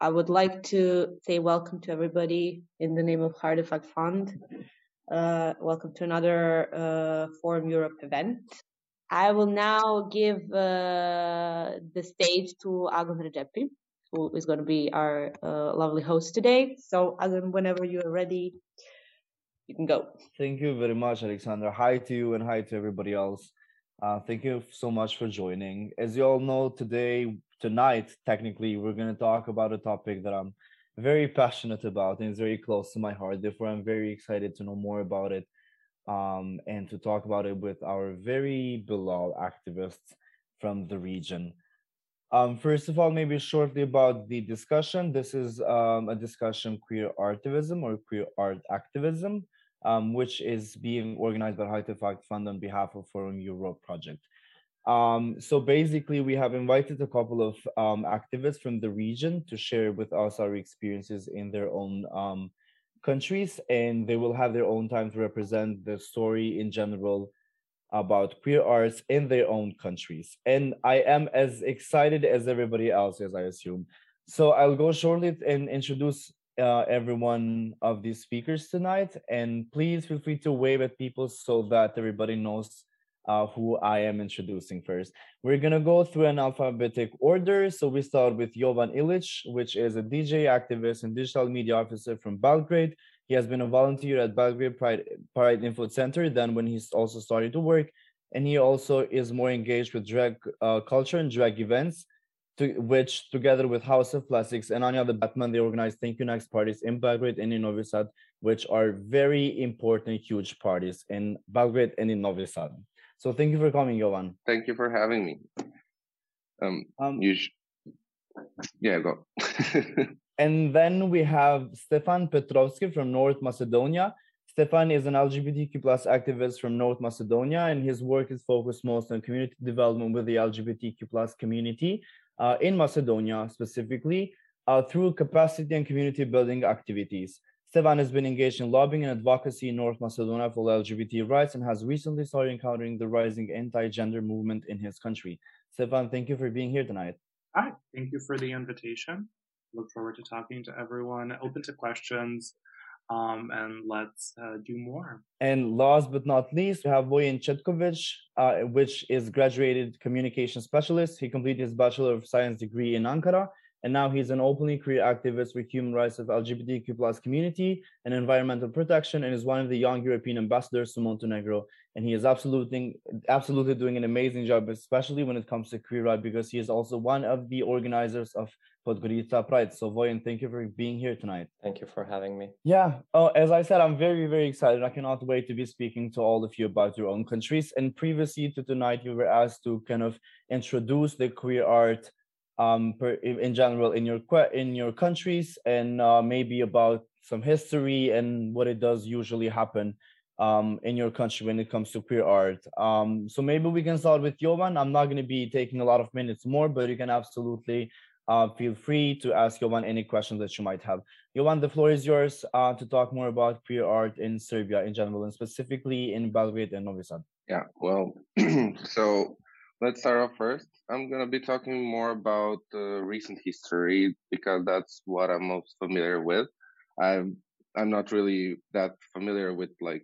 I would like to say welcome to everybody in the name of Artifact Fund. Uh, welcome to another uh, Forum Europe event. I will now give uh, the stage to Agon Rexhepi, who is going to be our uh, lovely host today. So, Agon, whenever you're ready, you can go. Thank you very much, Alexandra. Hi to you and hi to everybody else. Uh, thank you so much for joining. As you all know, today, tonight, technically, we're going to talk about a topic that I'm very passionate about and it's very close to my heart. Therefore, I'm very excited to know more about it um, and to talk about it with our very beloved activists from the region. Um, first of all, maybe shortly about the discussion. This is um, a discussion queer artivism or queer art activism um, which is being organized by Artifact Fund on behalf of Forum Europe project. Um, so basically, we have invited a couple of um, activists from the region to share with us our experiences in their own um, countries, and they will have their own time to represent the story in general about queer arts in their own countries. And I am as excited as everybody else, as I assume. So I'll go shortly and introduce uh, every one of these speakers tonight. And please feel free to wave at people so that everybody knows uh, who I am introducing first. We're gonna go through an alphabetic order. So we start with Jovan Ilic, which is a DJ activist and digital media officer from Belgrade. He has been a volunteer at Belgrade Pride, Pride Info Center then when he's also started to work. And he also is more engaged with drag uh, culture and drag events to, which together with House of Plastics and Anya the Batman, they organize Thank You Next parties in Belgrade and in Novi Sad, which are very important, huge parties in Belgrade and in Novi Sad. So thank you for coming, Jovan. Thank you for having me. Um, um you sh- yeah, go. and then we have Stefan Petrovski from North Macedonia. Stefan is an LGBTQ plus activist from North Macedonia, and his work is focused most on community development with the LGBTQ plus community uh, in Macedonia specifically uh, through capacity and community building activities. Stefan has been engaged in lobbying and advocacy in North Macedonia for LGBT rights and has recently started encountering the rising anti-gender movement in his country. Stefan, thank you for being here tonight. Hi, thank you for the invitation. Look forward to talking to everyone, open to questions, um, and let's uh, do more. And last but not least, we have Vojin Cetkovic, uh, which is graduated communication specialist. He completed his Bachelor of Science degree in Ankara, and now he's an openly queer activist with human rights of LGBTQ plus community and environmental protection, and is one of the young European ambassadors to Montenegro. And he is absolutely, absolutely doing an amazing job, especially when it comes to queer rights, because he is also one of the organizers of Podgorica Pride. So Vojin, thank you for being here tonight. Thank you for having me. Yeah, oh, as I said, I'm very, very excited. I cannot wait to be speaking to all of you about your own countries. And previously to tonight, you were asked to kind of introduce the queer art um, per, in general in your in your countries and uh, maybe about some history and what it does usually happen um, in your country when it comes to queer art. Um, so maybe we can start with Jovan. I'm not going to be taking a lot of minutes more, but you can absolutely uh, feel free to ask Jovan any questions that you might have. Jovan, the floor is yours uh, to talk more about queer art in Serbia in general and specifically in Belgrade and Novi Sad. Yeah, well, so let's start off first. I'm going to be talking more about uh, recent history because that's what I'm most familiar with. I'm I'm not really that familiar with like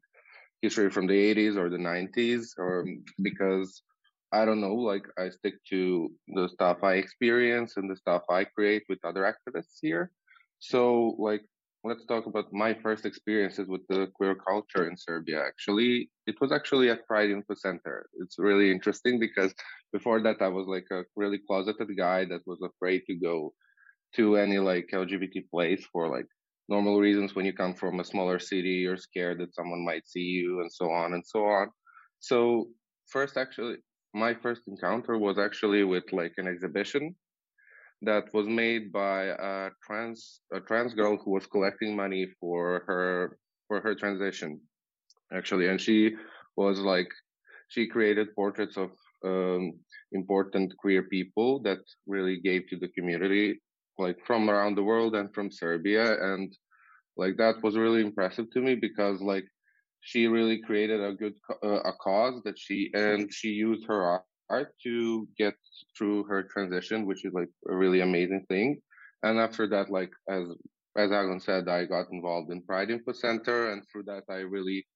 history from the 80s or the 90s or because I don't know, like I stick to the stuff I experience and the stuff I create with other activists here. So like let's talk about my first experiences with the queer culture in Serbia. Actually, it was actually at Pride Info Center. It's really interesting because before that I was like a really closeted guy that was afraid to go to any like LGBT place for like normal reasons when you come from a smaller city you're scared that someone might see you and so on and so on so first actually my first encounter was actually with like an exhibition that was made by a trans a trans girl who was collecting money for her for her transition actually. And she was like she created portraits of um, important queer people that really gave to the community like from around the world and from serbia. And like that was really impressive to me because like she really created a good uh, a cause that she and she used her art to get through her transition, which is like a really amazing thing. and after that, like as as Agon said, I got involved in Pride Info Center, and through that, I really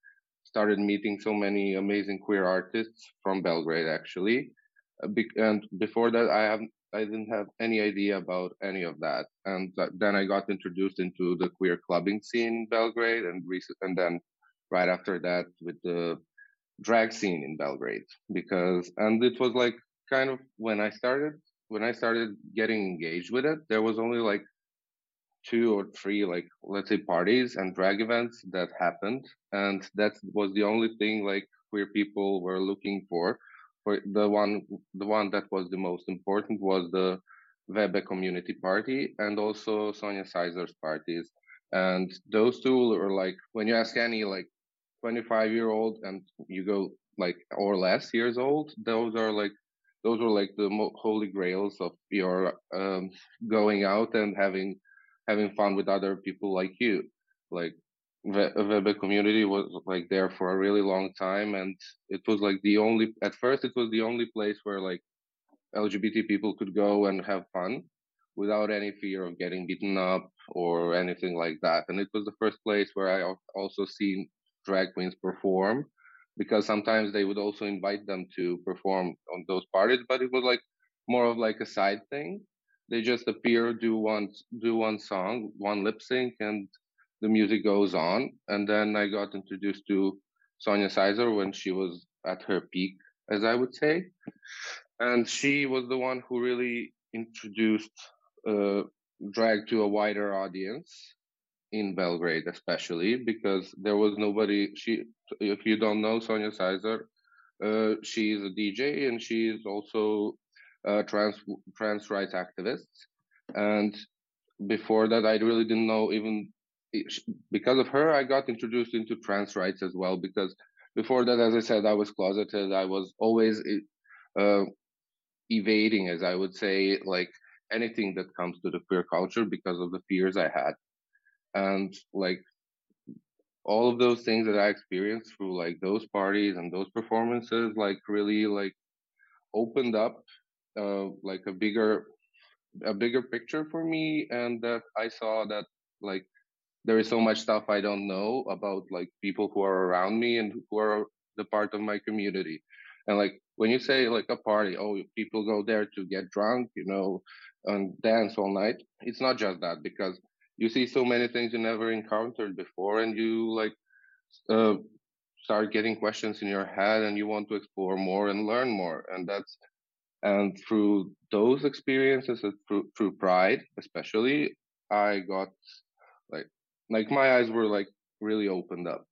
started meeting so many amazing queer artists from Belgrade, actually. Uh, and before that, I have I didn't have any idea about any of that, and then I got introduced into the queer clubbing scene in Belgrade, and recent, and then right after that with the drag scene in Belgrade, because and it was like kind of when I started when I started getting engaged with it, there was only like two or three like let's say parties and drag events that happened. And that was the only thing like queer people were looking for. For the one the one that was the most important was the Webe community party and also Sonja Sajzor's parties. And those two were like when you ask any like 25 year old and you go like or less years old those are like those were like the holy grails of your um, going out and having having fun with other people like you. Like the Webe community was like there for a really long time, and it was like the only. At first, it was the only place where like LGBT people could go and have fun without any fear of getting beaten up or anything like that. And it was the first place where I also seen drag queens perform because sometimes they would also invite them to perform on those parties, but it was like more of like a side thing. They just appear, do one do one song, one lip sync, and the music goes on. And then I got introduced to Sonja Sajzor when she was at her peak, as I would say, and she was the one who really introduced uh, drag to a wider audience in Belgrade, especially because there was nobody. She, if you don't know Sonja Sajzor, uh, she is a DJ and she is also uh, trans trans rights activist. and before that, I really didn't know even because of her. I got introduced into trans rights as well because before that, as I said, I was closeted. I was always uh, evading, as I would say, like anything that comes to the queer culture because of the fears I had, and like all of those things that I experienced through like those parties and those performances, like really like opened up uh, like a bigger a bigger picture for me and that i saw that like there is so much stuff i don't know about like people who are around me and who are the part of my community. And like when you say like a party oh people go there to get drunk you know and dance all night it's not just that because you see so many things you never encountered before and you like uh, start getting questions in your head and you want to explore more and learn more. And that's and through those experiences through, through pride especially i got like like my eyes were like really opened up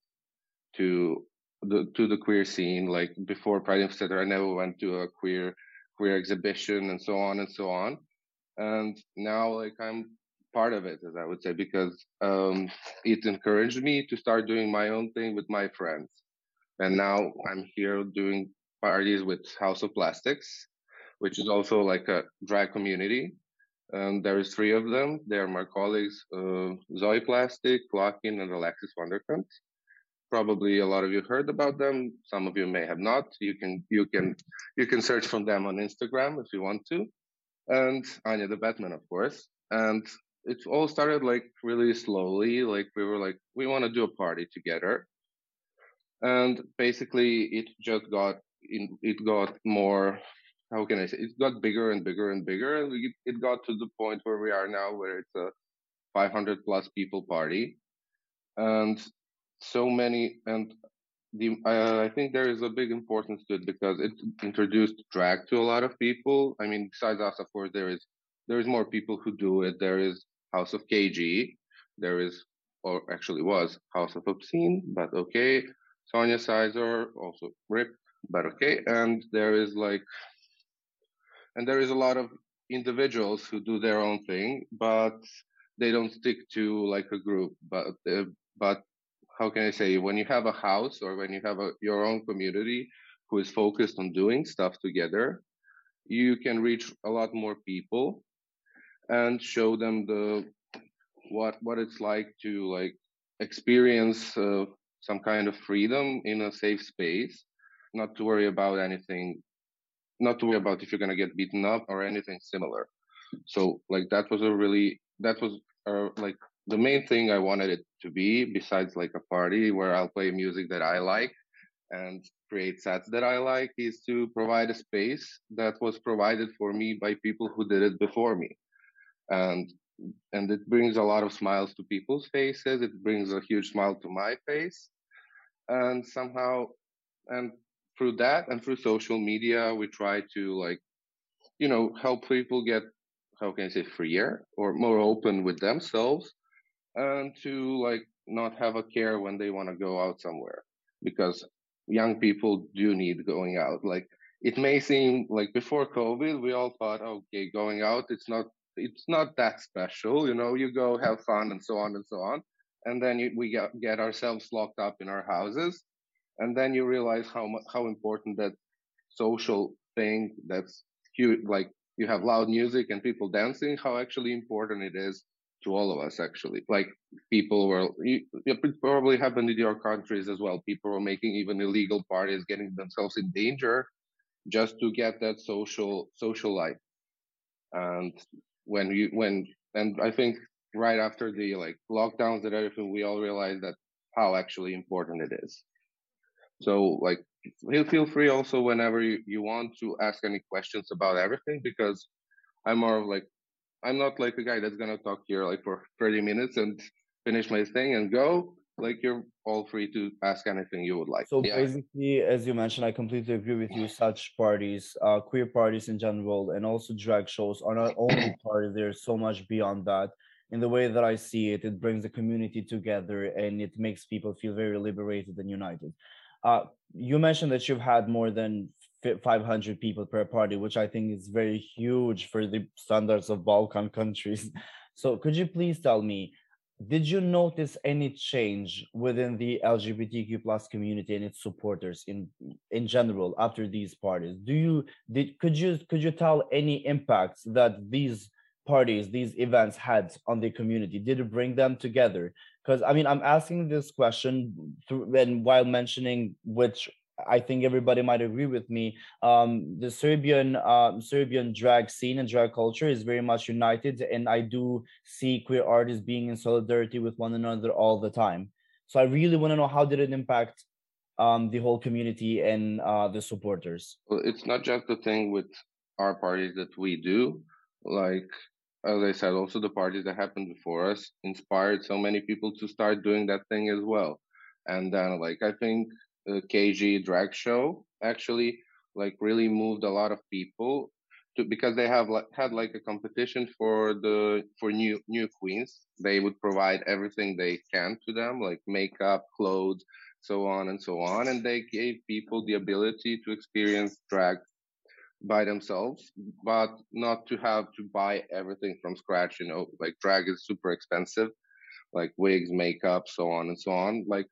to the to the queer scene like before pride etc i never went to a queer queer exhibition and so on and so on. And now like i'm part of it as i would say because um it encouraged me to start doing my own thing with my friends and now i'm here doing parties with house of plastics which is also like a drag community. And there's three of them. They're my colleagues, uh, Zoe Plastic, Lock-In, and Alexis Wonderkant. Probably a lot of you heard about them. Some of you may have not. You can you can you can search from them on Instagram if you want to. And Anya the Batman, of course. And it all started like really slowly. Like we were like, we want to do a party together. And basically it just got in, it got more how can I say it got bigger and bigger and bigger, it got to the point where we are now, where it's a 500 plus people party, and so many and the uh, I think there is a big importance to it because it introduced drag to a lot of people. I mean, besides us, of course, there is there is more people who do it. There is House of KG, there is or actually was House of Obscene, but okay. Sonja Sajzor also RIP, but okay. And there is like and there is a lot of individuals who do their own thing but they don't stick to like a group but uh, but how can i say when you have a house or when you have a, your own community who is focused on doing stuff together you can reach a lot more people and show them the what what it's like to like experience uh, some kind of freedom in a safe space not to worry about anything not to worry about if you're going to get beaten up or anything similar. So like that was a really that was uh, like the main thing I wanted it to be, besides like a party where I'll play music that I like and create sets that I like, is to provide a space that was provided for me by people who did it before me. And and it brings a lot of smiles to people's faces. It brings a huge smile to my face. And somehow and through that and through social media, we try to like, you know, help people get how can I say freer or more open with themselves and to like not have a care when they want to go out somewhere because young people do need going out like it may seem like before covid we all thought okay going out it's not it's not that special you know you go have fun and so on and so on and then you, we get, get ourselves locked up in our houses and then you realize how how important that social thing that's huge like you have loud music and people dancing how actually important it is to all of us actually. Like people were it probably happened in your countries as well people were making even illegal parties getting themselves in danger just to get that social social life. And when you when and i think right after the like lockdowns and everything we all realized that how actually important it is so like feel free also whenever you, you want to ask any questions about everything because i'm more of like I'm not like a guy that's gonna talk here like for 30 minutes and finish my thing and go. Like you're all free to ask anything you would like. So yeah. basically, as you mentioned, I completely agree with you. Such parties, uh, queer parties in general, and also drag shows are not only parties. There's so much beyond that. In the way that I see it, it brings the community together and it makes people feel very liberated and united. Uh, you mentioned that you've had more than 500 people per party, which I think is very huge for the standards of Balkan countries. So, could you please tell me, did you notice any change within the LGBTQ plus community and its supporters in in general after these parties? Do you did could you could you tell any impacts that these parties, these events had on the community? Did it bring them together? Because I mean, I'm asking this question through, and while mentioning which I think everybody might agree with me. Um, the Serbian uh, Serbian drag scene and drag culture is very much united, and I do see queer artists being in solidarity with one another all the time. So I really want to know how did it impact um, the whole community and uh, the supporters. Well, it's not just the thing with our parties that we do. Like as I said, also the parties that happened before us inspired so many people to start doing that thing as well. And then, like I think Uh, KG drag show actually like really moved a lot of people to because they have like had like a competition for the for new new queens. They would provide everything they can to them, like makeup, clothes, so on and so on, and they gave people the ability to experience drag by themselves, but not to have to buy everything from scratch. You know, like drag is super expensive, like wigs, makeup, so on and so on. Like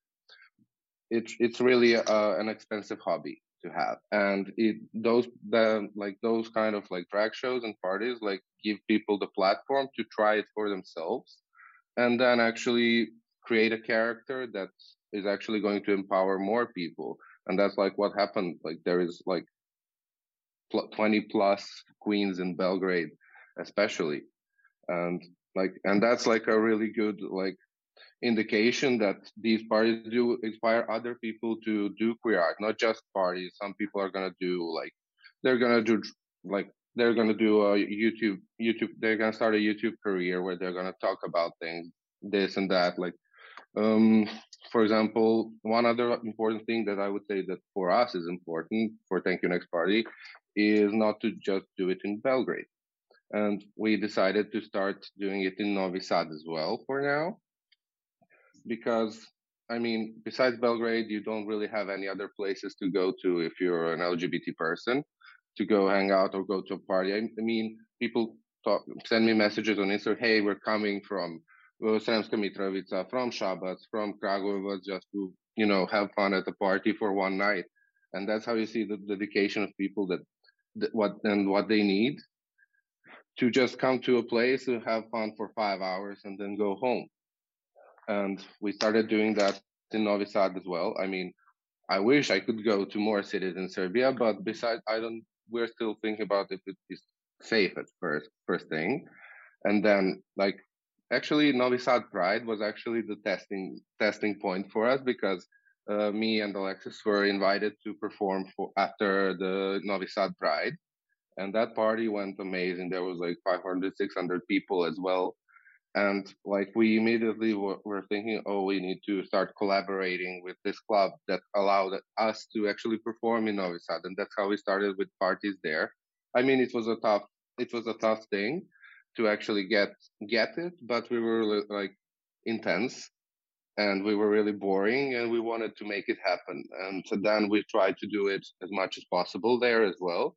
it's it's really uh, an expensive hobby to have. And it those the like those kind of like drag shows and parties like give people the platform to try it for themselves and then actually create a character that is actually going to empower more people. And that's like what happened. Like there is like 20 plus queens in belgrade especially. And like and that's like a really good like indication that these parties do inspire other people to do queer art, not just parties. Some people are gonna do like they're gonna do like they're gonna do a YouTube YouTube they're gonna start a YouTube career where they're gonna talk about things, this and that. Like um for example, one other important thing that I would say that for us is important for Thank You Next Party is not to just do it in Belgrade. And we decided to start doing it in Novi Sad as well for now because I mean, besides Belgrade, you don't really have any other places to go to if you're an LGBT person to go hang out or go to a party. I, mean, people talk, send me messages on Instagram, hey, we're coming from uh, Sremska Mitrovica, from Shabac, from Kragujevac, just to, you know, have fun at the party for one night. And that's how you see the dedication of people that, that what and what they need to just come to a place and have fun for five hours and then go home and we started doing that in Novi Sad as well. I mean, I wish I could go to more cities in Serbia, but besides, I don't. We're still thinking about if it is safe at first, first thing, and then like actually Novi Sad Pride was actually the testing testing point for us because uh, me and Alexis were invited to perform for after the Novi Sad Pride, and that party went amazing. There was like 500, 600 people as well, and like we immediately were, thinking, oh, we need to start collaborating with this club that allowed us to actually perform in Novi Sad, and that's how we started with parties there. I mean, it was a tough, it was a tough thing to actually get get it, but we were like intense and we were really boring and we wanted to make it happen. And so then we tried to do it as much as possible there as well.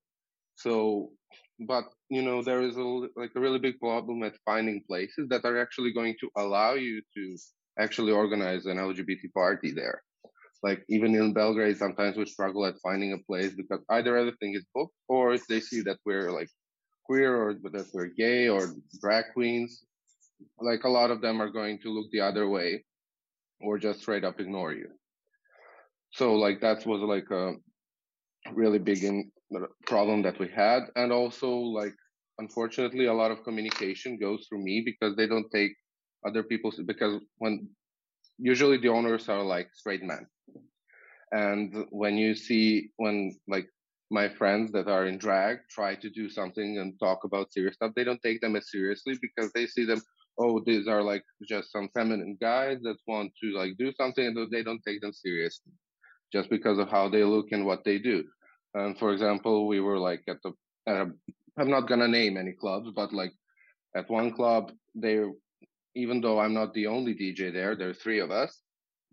So, but you know, there is a like a really big problem at finding places that are actually going to allow you to actually organize an LGBT party there. Like even in Belgrade, sometimes we struggle at finding a place because either everything is booked or if they see that we're like queer or that we're gay or drag queens, like a lot of them are going to look the other way or just straight up ignore you. So like that was like a really big in, problem that we had, and also like unfortunately a lot of communication goes through me because they don't take other people's because when usually the owners are like straight men and when you see when like my friends that are in drag try to do something and talk about serious stuff they don't take them as seriously because they see them oh, these are like just some feminine guys that want to like do something and they don't take them seriously just because of how they look and what they do. And for example, we were like at the, I'm not gonna name any clubs, but like at one club, they, even though I'm not the only DJ there, there are three of us.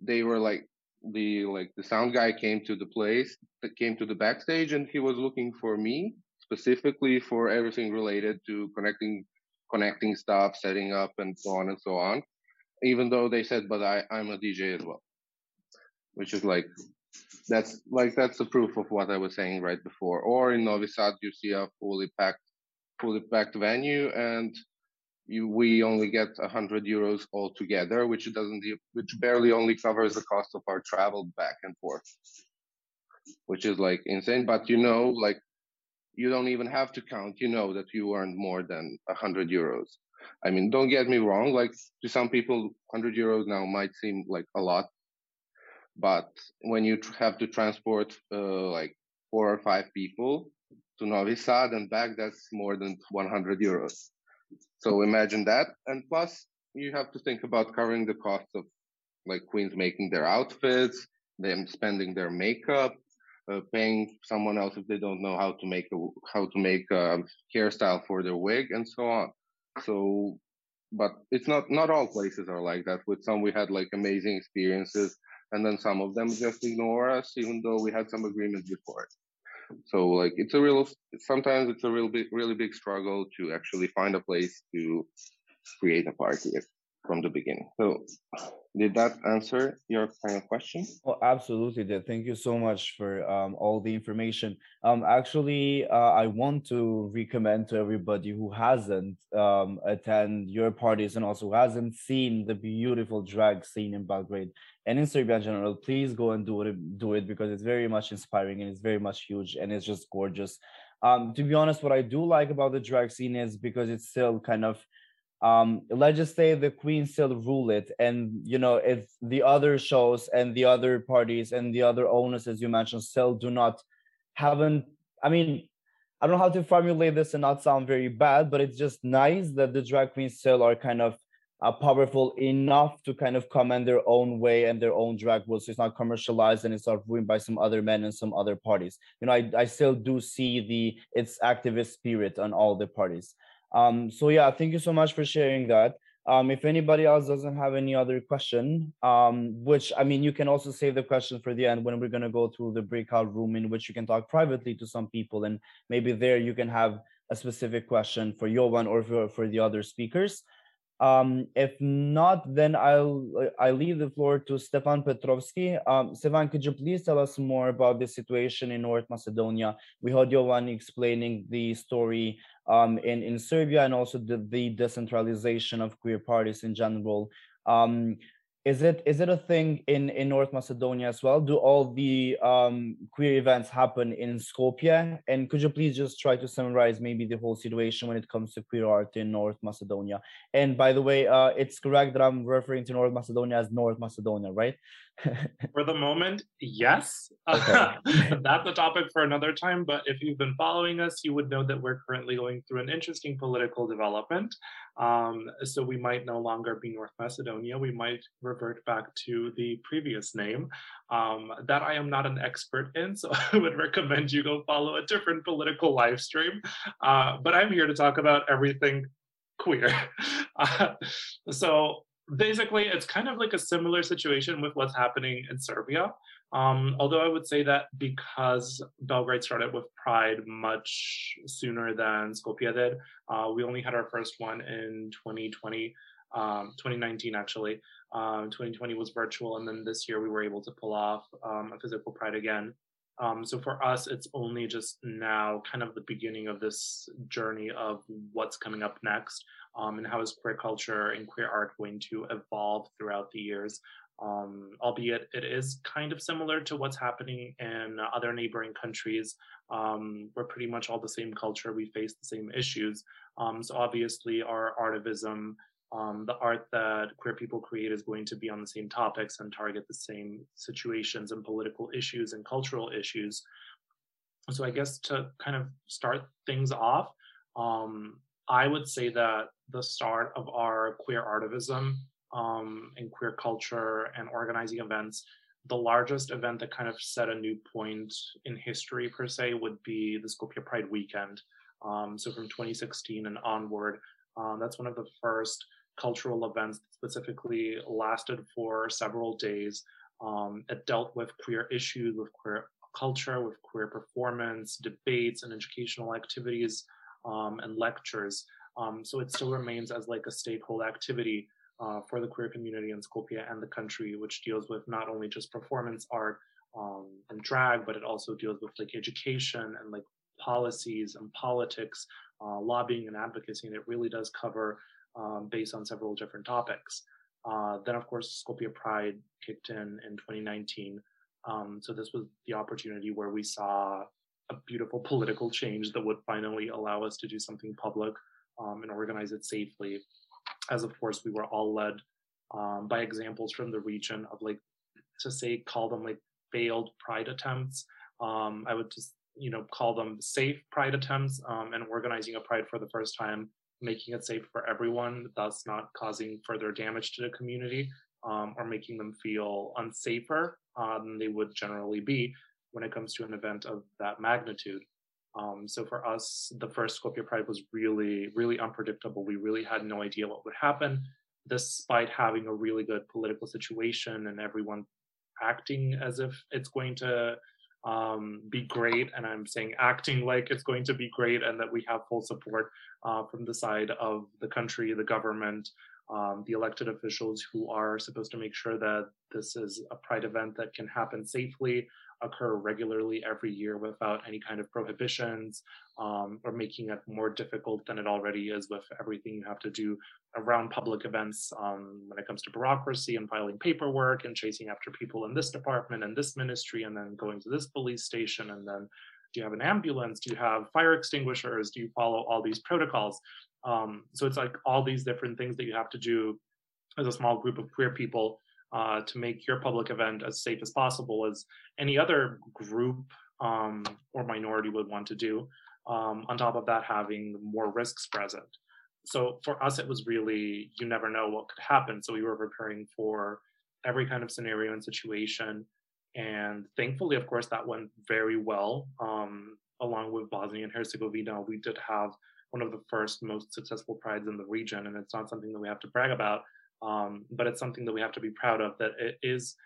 They were like the like the sound guy came to the place that came to the backstage and he was looking for me specifically for everything related to connecting connecting stuff, setting up, and so on and so on. Even though they said, but I, I'm a DJ as well, which is like, that's like, that's the proof of what I was saying right before. Or in Novi Sad, you see a fully packed, fully packed venue and you, we only get a hundred euros altogether, which doesn't, which barely only covers the cost of our travel back and forth, which is like insane. But you know, like you don't even have to count. You know that you earned more than a hundred euros. I mean, don't get me wrong. Like to some people, hundred euros now might seem like a lot, but when you have to transport uh, like four or five people to Novi Sad and back, that's more than 100 euros. So imagine that, and plus you have to think about covering the cost of like queens making their outfits, them spending their makeup, uh, paying someone else if they don't know how to make a how to make a hairstyle for their wig and so on. So, but it's not not all places are like that. With some we had like amazing experiences, and then some of them just ignore us, even though we had some agreements before. So like it's a real sometimes it's a real big really big struggle to actually find a place to create a party from the beginning. So did that answer your final question? Oh, absolutely did. Thank you so much for um, all the information. Um, actually, uh, I want to recommend to everybody who hasn't um, attend your parties and also hasn't seen the beautiful drag scene in Belgrade and in Serbia in general, please go and do it, do it because it's very much inspiring and it's very much huge and it's just gorgeous. Um, to be honest, what I do like about the drag scene is because it's still kind of um, let's just say the queen still rule it and you know if the other shows and the other parties and the other owners as you mentioned still do not haven't i mean i don't know how to formulate this and not sound very bad but it's just nice that the drag queens still are kind of uh, powerful enough to kind of command their own way and their own drag rules. So it's not commercialized and it's not ruined by some other men and some other parties. You know i, I still do see the its activist spirit on all the parties um, so yeah, thank you so much for sharing that. Um, if anybody else doesn't have any other question, um, which I mean, you can also save the question for the end when we're going to go through the breakout room in which you can talk privately to some people, and maybe there you can have a specific question for Jovan or for, for the other speakers. Um, if not, then I'll I leave the floor to Stefan Petrovski. Um, Stefan, could you please tell us more about the situation in North Macedonia? We heard Jovan explaining the story um, in, in Serbia and also the, the decentralization of queer parties in general. Um, is it is it a thing in in North Macedonia as well? Do all the um, queer events happen in Skopje? And could you please just try to summarize maybe the whole situation when it comes to queer art in North Macedonia? And by the way, uh, it's correct that I'm referring to North Macedonia as North Macedonia, right? For the moment, yes. Okay. That's a topic for another time. But if you've been following us, you would know that we're currently going through an interesting political development. Um, so we might no longer be North Macedonia. We might revert back to the previous name. Um, that I am not an expert in, so I would recommend you go follow a different political live stream. Uh, but I'm here to talk about everything queer. Uh, so basically it's kind of like a similar situation with what's happening in Serbia. Um, although I would say that because Belgrade started with Pride much sooner than Skopje did, uh, we only had our first one in 2020, um, 2019 actually. Um, 2020 was virtual, and then this year we were able to pull off um, a physical Pride again. Um, so for us, it's only just now kind of the beginning of this journey of what's coming up next um, and how is queer culture and queer art going to evolve throughout the years. Um, albeit it is kind of similar to what's happening in other neighboring countries. Um, we're pretty much all the same culture. We face the same issues. Um, so obviously, our artivism um, the art that queer people create is going to be on the same topics and target the same situations and political issues and cultural issues. So I guess to kind of start things off, um, I would say that the start of our queer artivism um, and queer culture and organizing events, the largest event that kind of set a new point in history per se would be the Skopje Pride Weekend. Um, so from 2016 and onward, um, that's one of the first cultural events specifically lasted for several days. Um, it dealt with queer issues, with queer culture, with queer performance, debates, and educational activities um, and lectures. Um, so it still remains as like a stakeholder activity uh, for the queer community in Skopje and the country, which deals with not only just performance art um, and drag, but it also deals with like education and like policies and politics, uh, lobbying and advocacy, and it really does cover um, based on several different topics. Uh, then, of course, Skopje Pride kicked in in 2019. Um, so this was the opportunity where we saw a beautiful political change that would finally allow us to do something public um, and organize it safely. As of course, we were all led um, by examples from the region of like to say call them like failed pride attempts. Um, I would just you know call them safe pride attempts um, and organizing a pride for the first time making it safe for everyone, thus not causing further damage to the community um, or making them feel unsafer uh, than they would generally be when it comes to an event of that magnitude. Um, so for us, the first Skopje Pride was really, really unpredictable. We really had no idea what would happen, despite having a really good political situation and everyone acting as if it's going to um, be great. And I'm saying acting like it's going to be great and that we have full support uh, from the side of the country, the government, um, the elected officials who are supposed to make sure that this is a pride event that can happen safely, occur regularly every year without any kind of prohibitions um, or making it more difficult than it already is with everything you have to do around public events um, when it comes to bureaucracy and filing paperwork and chasing after people in this department and this ministry and then going to this police station and then do you have an ambulance? Do you have fire extinguishers? Do you follow all these protocols? Um, so it's like all these different things that you have to do as a small group of queer people uh, to make your public event as safe as possible as any other group um, or minority would want to do. Um, on top of that, having more risks present. So for us, it was really, you never know what could happen. So we were preparing for every kind of scenario and situation. And thankfully, of course, that went very well. Um, along with Bosnia and Herzegovina, we did have one of the first most successful prides in the region. And it's not something that we have to brag about, um, but it's something that we have to be proud of that it is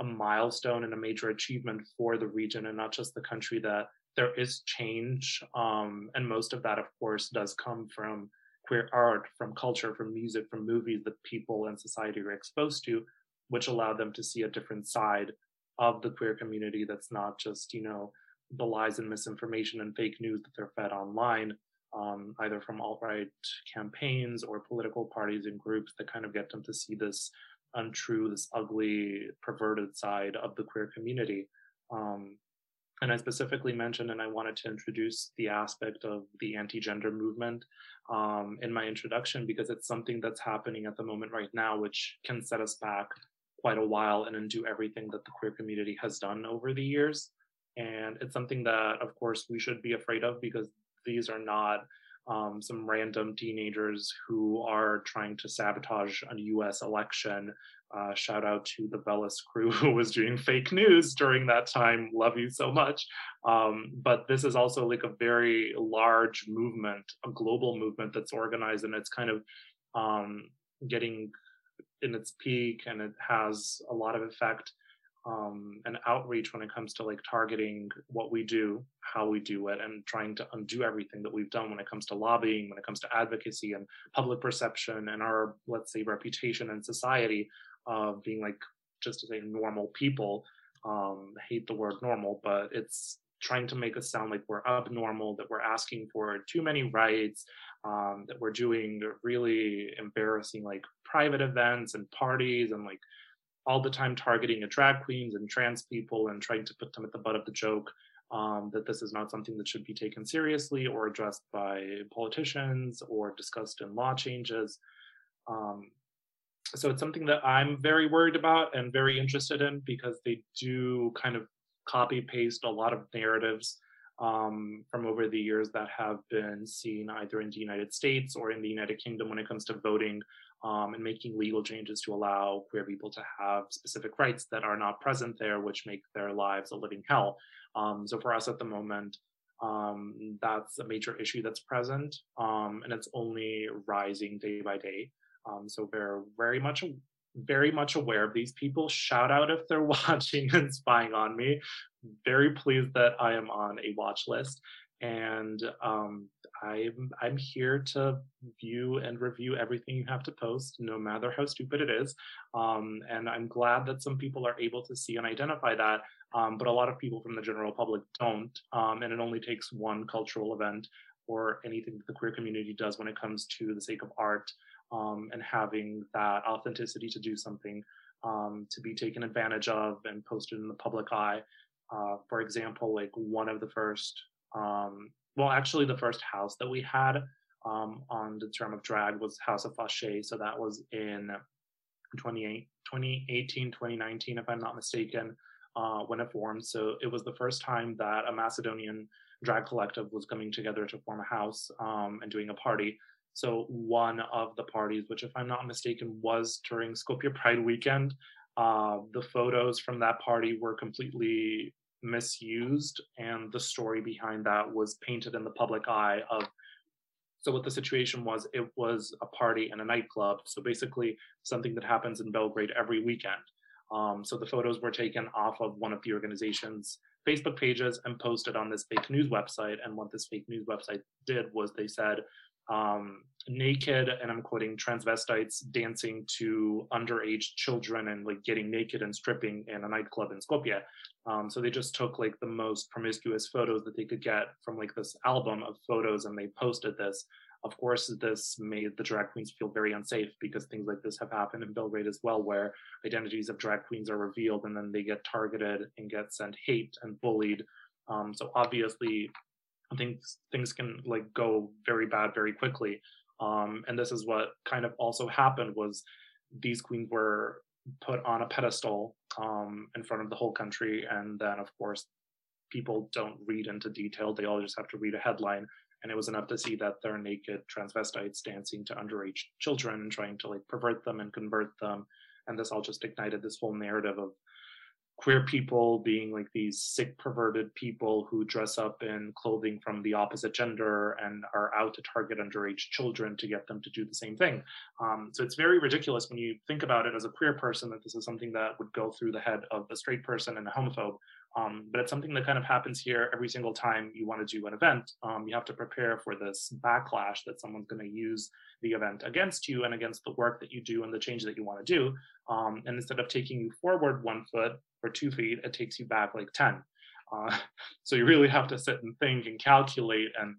a milestone and a major achievement for the region and not just the country that there is change. Um, and most of that of course does come from queer art from culture from music from movies that people and society are exposed to which allow them to see a different side of the queer community that's not just you know the lies and misinformation and fake news that they're fed online um, either from alt right campaigns or political parties and groups that kind of get them to see this untrue, this ugly, perverted side of the queer community. Um, and I specifically mentioned, and I wanted to introduce the aspect of the anti gender movement um, in my introduction because it's something that's happening at the moment right now, which can set us back quite a while and undo everything that the queer community has done over the years. And it's something that, of course, we should be afraid of because these are not um, some random teenagers who are trying to sabotage a US election uh, shout out to the Veles crew who was doing fake news during that time. Love you so much. Um, but this is also like a very large movement, a global movement that's organized and it's kind of um, getting in its peak and it has a lot of effect um, and outreach when it comes to like targeting what we do, how we do it, and trying to undo everything that we've done when it comes to lobbying, when it comes to advocacy and public perception and our, let's say, reputation in society of being like just to say normal people. Um, hate the word normal, but it's trying to make us sound like we're abnormal, that we're asking for too many rights, um, that we're doing really embarrassing like private events and parties and like all the time targeting drag queens and trans people and trying to put them at the butt of the joke. Um, that this is not something that should be taken seriously or addressed by politicians or discussed in law changes. Um, so it's something that I'm very worried about and very interested in because they do kind of copy paste a lot of narratives um, from over the years that have been seen either in the United States or in the United Kingdom when it comes to voting um, and making legal changes to allow queer people to have specific rights that are not present there, which make their lives a living hell. Um, so for us at the moment, um, that's a major issue that's present, um, and it's only rising day by day. Um, so we're very much very much aware of these people. Shout out if they're watching and spying on me. Very pleased that I am on a watch list. And um, I'm I'm here to view and review everything you have to post, no matter how stupid it is. Um, and I'm glad that some people are able to see and identify that, um, but a lot of people from the general public don't. Um, and it only takes one cultural event or anything that the queer community does when it comes to the sake of art um, and having that authenticity to do something um, to be taken advantage of and posted in the public eye. Uh, for example, like one of the first, um, well, actually, the first house that we had um, on the term of drag was House of Foshay. So that was in 2018, 2019, if I'm not mistaken, uh, when it formed. So it was the first time that a Macedonian drag collective was coming together to form a house um, and doing a party. So one of the parties, which if I'm not mistaken, was during Skopje Pride weekend. Uh, the photos from that party were completely misused, and the story behind that was painted in the public eye of. So what the situation was, it was a party in a nightclub. So basically, something that happens in Belgrade every weekend. Um, so the photos were taken off of one of the organization's Facebook pages and posted on this fake news website. And what this fake news website did was they said, um, naked, and I'm quoting transvestites dancing to underage children and like getting naked and stripping in a nightclub in Skopje. Um, so they just took like the most promiscuous photos that they could get from like this album of photos and they posted this. Of course, this made the drag queens feel very unsafe because things like this have happened in Belgrade as well, where identities of drag queens are revealed and then they get targeted and get sent hate and bullied. Um, so obviously, things things can like go very bad very quickly um, and this is what kind of also happened was these queens were put on a pedestal um, in front of the whole country. And then of course people don't read into detail. They all just have to read a headline. And it was enough to see that they're naked transvestites dancing to underage children trying to like pervert them and convert them. And this all just ignited this whole narrative of queer people being like these sick perverted people who dress up in clothing from the opposite gender and are out to target underage children to get them to do the same thing. Um, so it's very ridiculous when you think about it as a queer person that this is something that would go through the head of a straight person and a homophobe um, but it's something that kind of happens here every single time you want to do an event. Um, you have to prepare for this backlash that someone's going to use the event against you and against the work that you do and the change that you want to do. Um, and instead of taking you forward one foot or two feet, it takes you back like 10. Uh, so you really have to sit and think and calculate and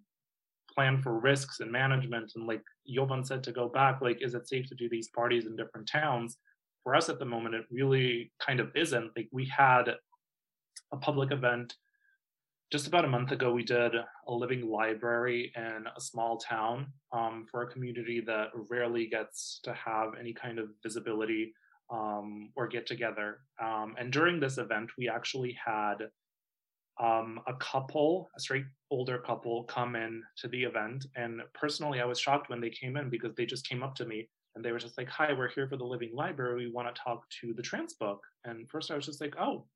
plan for risks and management. And like Jovan said, to go back, like, is it safe to do these parties in different towns? for us at the moment, it really kind of isn't. Like we had a public event just about a month ago. We did a living library in a small town um, for a community that rarely gets to have any kind of visibility um, or get together. Um, and during this event, we actually had um, a couple, a straight older couple, come in to the event. And personally, I was shocked when they came in because they just came up to me and they were just like, "Hi, we're here for the Living Library. We want to talk to the trans book." And first, I was just like, "Oh,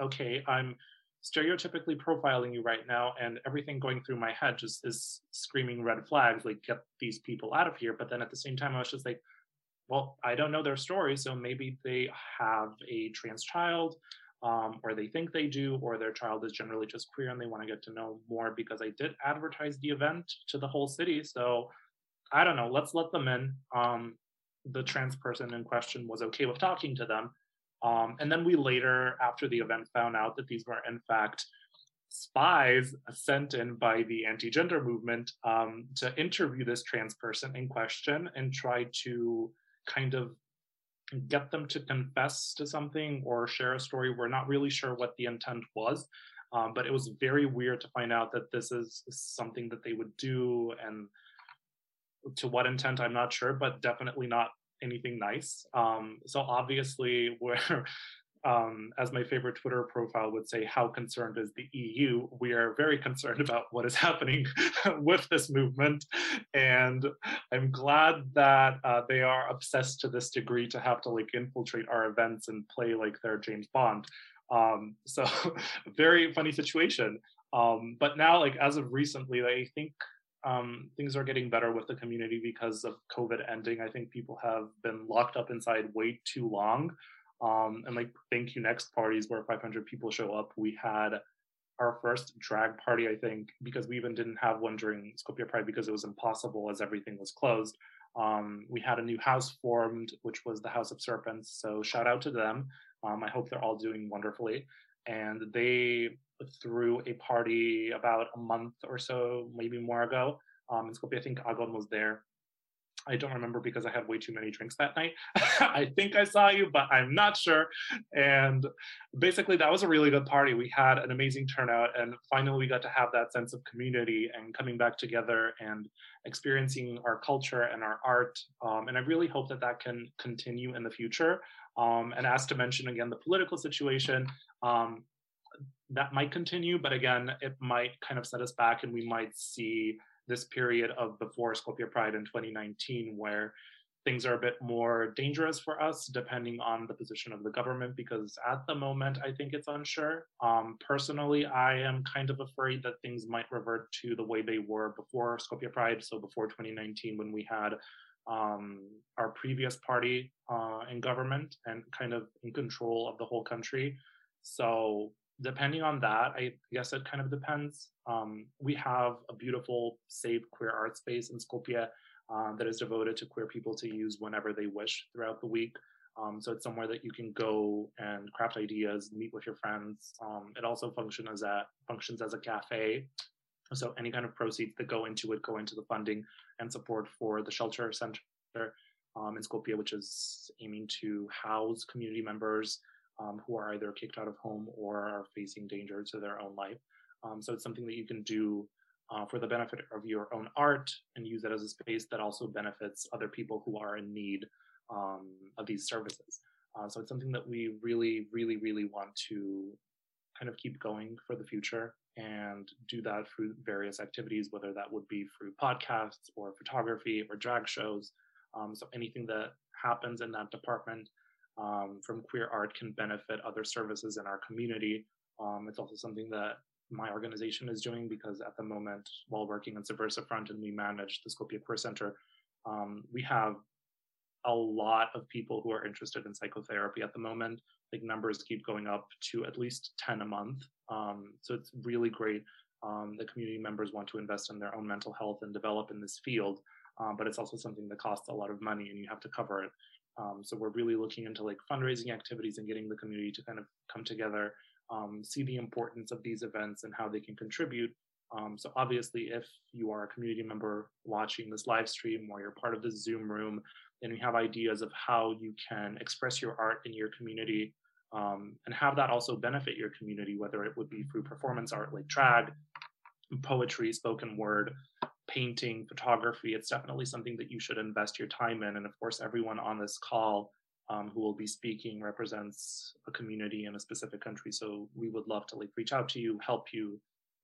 okay. I'm stereotypically profiling you right now, and everything going through my head just is screaming red flags. Like, get these people out of here." But then at the same time, I was just like, "Well, I don't know their story, so maybe they have a trans child." um, or they think they do, or their child is generally just queer and they want to get to know more because I did advertise the event to the whole city. So I don't know, let's let them in. Um, the trans person in question was okay with talking to them. Um, and then we later, after the event, found out that these were in fact spies sent in by the anti-gender movement um, to interview this trans person in question and try to kind of get them to confess to something or share a story. We're not really sure what the intent was, um, but it was very weird to find out that this is something that they would do and to what intent i'm not sure but definitely not anything nice um, so obviously we're um, as my favorite Twitter profile would say, how concerned is the EU? We are very concerned about what is happening with this movement. And I'm glad that uh, they are obsessed to this degree to have to like infiltrate our events and play like they're James Bond. Um, so very funny situation. Um, but now, like as of recently, I think um, things are getting better with the community because of COVID ending. I think people have been locked up inside way too long um, and like thank you next parties where 500 people show up. We had our first drag party, I think, because we even didn't have one during Skopje Pride because it was impossible as everything was closed. Um, we had a new house formed, which was the House of Serpents. So shout out to them. Um, I hope they're all doing wonderfully. And they threw a party about a month or so, maybe more ago. Um, in Skopje, I think Agon was there. I don't remember because I had way too many drinks that night. I think I saw you, but I'm not sure. And basically, that was a really good party. We had an amazing turnout, and finally, we got to have that sense of community and coming back together and experiencing our culture and our art. Um, and I really hope that that can continue in the future. Um, and as to mention again, the political situation, um, that might continue, but again, it might kind of set us back, and we might see this period of before Skopje Pride in 2019, where things are a bit more dangerous for us depending on the position of the government because at the moment i think it's unsure. Um, personally i am kind of afraid that things might revert to the way they were before skopje pride. So before 2019 when we had um, our previous party uh, in government and kind of in control of the whole country. So depending on that, I guess it kind of depends. Um, we have a beautiful, safe queer art space in Skopje um, that is devoted to queer people to use whenever they wish throughout the week. Um, so it's somewhere that you can go and craft ideas, meet with your friends. Um, it also function as a, functions as a cafe. So any kind of proceeds that go into it go into the funding and support for the shelter center um, in Skopje, which is aiming to house community members um, who are either kicked out of home or are facing danger to their own life. Um, so it's something that you can do uh, for the benefit of your own art and use it as a space that also benefits other people who are in need um, of these services. Uh, so it's something that we really, really, really want to kind of keep going for the future and do that through various activities, whether that would be through podcasts or photography or drag shows. Um, so anything that happens in that department um, from queer art can benefit other services in our community. Um, it's also something that my organization is doing because at the moment, while working on Subversive Front and we manage the Skopje Queer Center, um, we have a lot of people who are interested in psychotherapy at the moment. Like numbers keep going up to at least 10 a month. Um, so it's really great. Um, the community members want to invest in their own mental health and develop in this field. Um, but it's also something that costs a lot of money and you have to cover it. Um, so we're really looking into like fundraising activities and getting the community to kind of come together, um, see the importance of these events and how they can contribute. Um, so obviously, if you are a community member watching this live stream or you're part of the Zoom room, then you have ideas of how you can express your art in your community um, and have that also benefit your community, whether it would be through performance art like drag, poetry, spoken word, painting, photography. It's definitely something that you should invest your time in. And of course, everyone on this call um, who will be speaking represents a community in a specific country. So we would love to like reach out to you, help you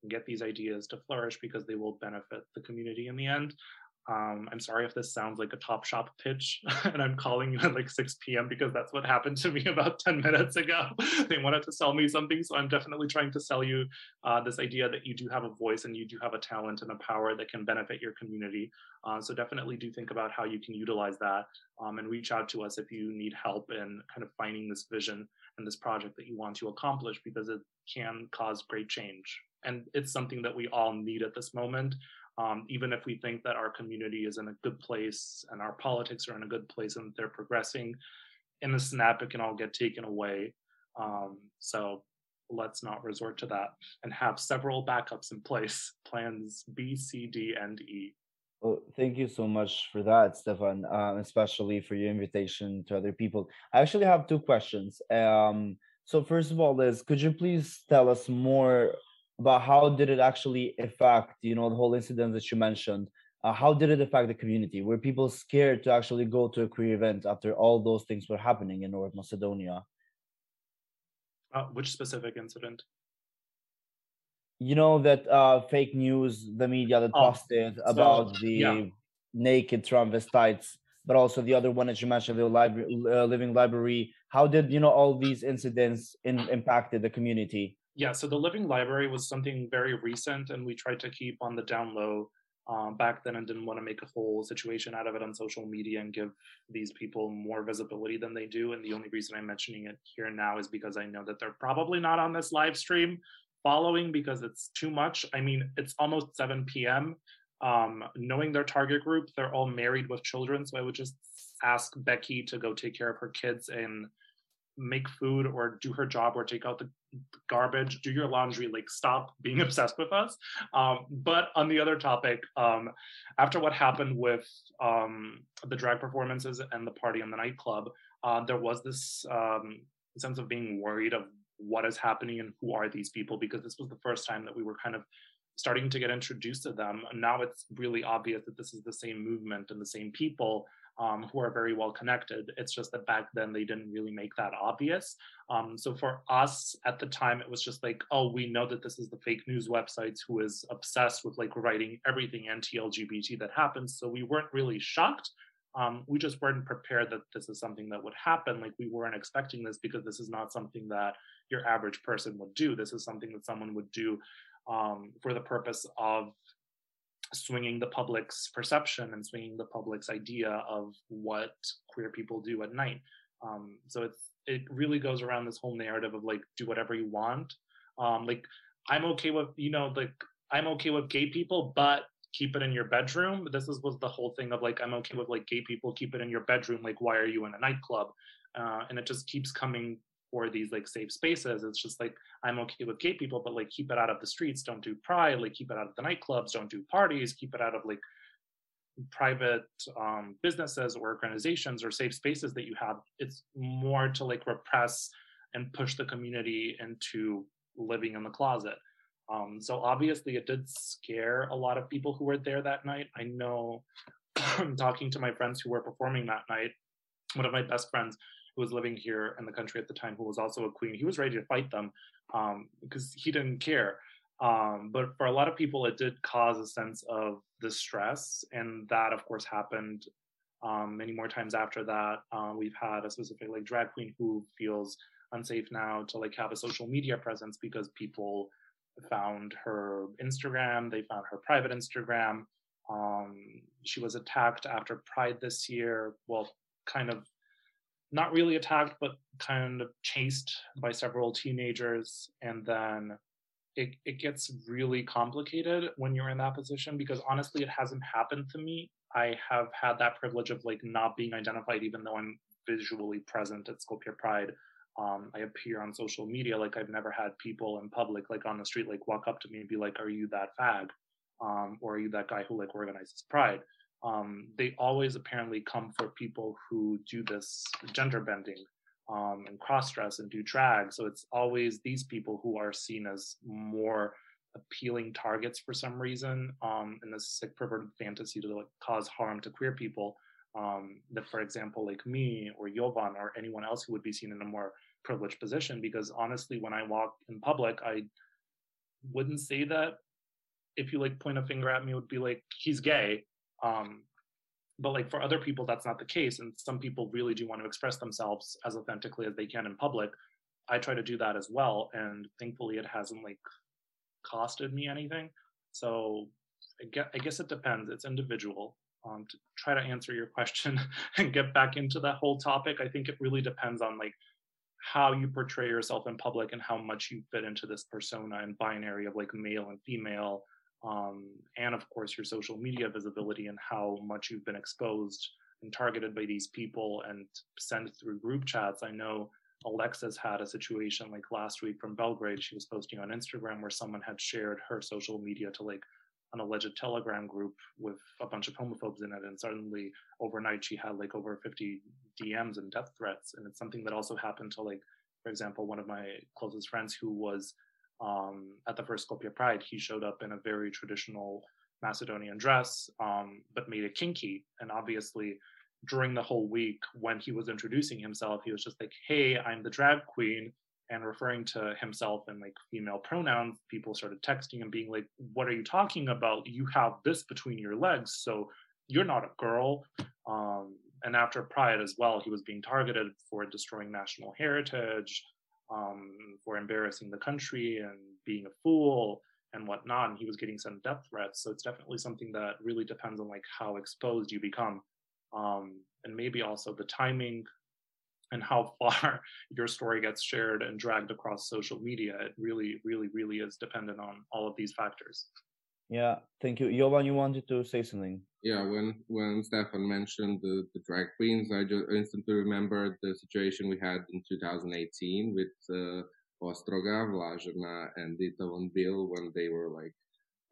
get these ideas to flourish because they will benefit the community in the end. Um, I'm sorry if this sounds like a top shop pitch and I'm calling you at like 6 p.m. because that's what happened to me about 10 minutes ago. they wanted to sell me something. So I'm definitely trying to sell you uh, this idea that you do have a voice and you do have a talent and a power that can benefit your community. Uh, so definitely do think about how you can utilize that um, and reach out to us if you need help in kind of finding this vision and this project that you want to accomplish because it can cause great change. And it's something that we all need at this moment um, even if we think that our community is in a good place and our politics are in a good place and they're progressing, in the snap it can all get taken away. Um, so let's not resort to that and have several backups in place, plans B, C, D, and E. Well, thank you so much for that, Stefan, um, especially for your invitation to other people. I actually have two questions. Um, so first of all, Liz, could you please tell us more about how did it actually affect you know the whole incident that you mentioned? Uh, how did it affect the community? Were people scared to actually go to a queer event after all those things were happening in north macedonia? Uh, which specific incident? You know that uh, fake news the media that oh, posted about so, the yeah. naked transvestites but also the other one that you mentioned the library, uh, living library. How did you know all these incidents in, impacted the community yeah, so the Living Library was something very recent, and we tried to keep on the down low um, back then and didn't want to make a whole situation out of it on social media and give these people more visibility than they do. And the only reason I'm mentioning it here now is because I know that they're probably not on this live stream following because it's too much. I mean, it's almost 7 p.m. Um, knowing their target group, they're all married with children. So I would just ask Becky to go take care of her kids and make food or do her job or take out the garbage do your laundry like stop being obsessed with us. Um, but on the other topic um, after what happened with um, the drag performances and the party in the nightclub uh, there was this um, sense of being worried of what is happening and who are these people because this was the first time that we were kind of starting to get introduced to them. And now it's really obvious that this is the same movement and the same people um, who are very well connected. It's just that back then they didn't really make that obvious. Um, so for us at the time, it was just like, oh, we know that this is the fake news websites who is obsessed with like writing everything anti-LGBT that happens. So we weren't really shocked. Um, we just weren't prepared that this is something that would happen. Like we weren't expecting this because this is not something that your average person would do. This is something that someone would do um, for the purpose of swinging the public's perception and swinging the public's idea of what queer people do at night. Um, so it's it really goes around this whole narrative of like do whatever you want. Um, like I'm okay with you know like I'm okay with gay people, but keep it in your bedroom. This is was the whole thing of like I'm okay with like gay people, keep it in your bedroom. Like why are you in a nightclub? Uh, and it just keeps coming for these like safe spaces. It's just like I'm okay with gay people, but like keep it out of the streets. Don't do pride. Like keep it out of the nightclubs. Don't do parties. Keep it out of like private um, businesses or organizations or safe spaces that you have. It's more to like repress and push the community into living in the closet. Um, so obviously, it did scare a lot of people who were there that night. I know, talking to my friends who were performing that night, one of my best friends who was living here in the country at the time, who was also a queen, he was ready to fight them um, because he didn't care. Um, but for a lot of people, it did cause a sense of distress, and that, of course, happened um, many more times after that. Uh, we've had a specific like drag queen who feels unsafe now to like have a social media presence because people found her Instagram, they found her private Instagram. Um, she was attacked after Pride this year. Well, kind of not really attacked, but kind of chased by several teenagers. And then it, it gets really complicated when you're in that position because honestly, it hasn't happened to me. I have had that privilege of like not being identified, even though I'm visually present at Skopje Pride. Um, I appear on social media. Like I've never had people in public, like on the street, like walk up to me and be like, "Are you that fag?" Um, or "Are you that guy who like organizes Pride?" Um, they always apparently come for people who do this gender bending um, and cross dress and do drag. So it's always these people who are seen as more appealing targets for some reason um, in this sick perverted fantasy to like cause harm to queer people. Um, that, for example, like me or Jovan or anyone else who would be seen in a more privileged position. Because honestly, when I walk in public, I wouldn't say that if you like point a finger at me, would be like he's gay. Um, but like for other people, that's not the case, and some people really do want to express themselves as authentically as they can in public. I try to do that as well, and thankfully, it hasn't like costed me anything. So I guess, I guess it depends. It's individual. Um, to try to answer your question and get back into that whole topic, I think it really depends on like how you portray yourself in public and how much you fit into this persona and binary of like male and female um, and of course your social media visibility and how much you've been exposed and targeted by these people and sent through group chats. I know Alexis had a situation like last week from Belgrade. She was posting on Instagram where someone had shared her social media to like an alleged Telegram group with a bunch of homophobes in it. And suddenly overnight she had like over 50 DMs and death threats. And it's something that also happened to like, for example, one of my closest friends who was um, at the first Skopje Pride, he showed up in a very traditional Macedonian dress, um, but made it kinky. And obviously, during the whole week, when he was introducing himself, he was just like, "Hey, I'm the drag queen," and referring to himself in like female pronouns. People started texting and being like, "What are you talking about? You have this between your legs, so you're not a girl." Um, and after Pride as well, he was being targeted for destroying national heritage, um, for embarrassing the country and being a fool and whatnot. And he was getting some death threats. So it's definitely something that really depends on like how exposed you become, um, and maybe also the timing and how far your story gets shared and dragged across social media. It really, really, really is dependent on all of these factors. Yeah, thank you. Jovan, you wanted to say something. Yeah, when when Stefan mentioned the, the drag queens, I just instantly remembered the situation we had in 2018 with uh, Ostroga, Vlažana, and Dita Von Bill when they were like,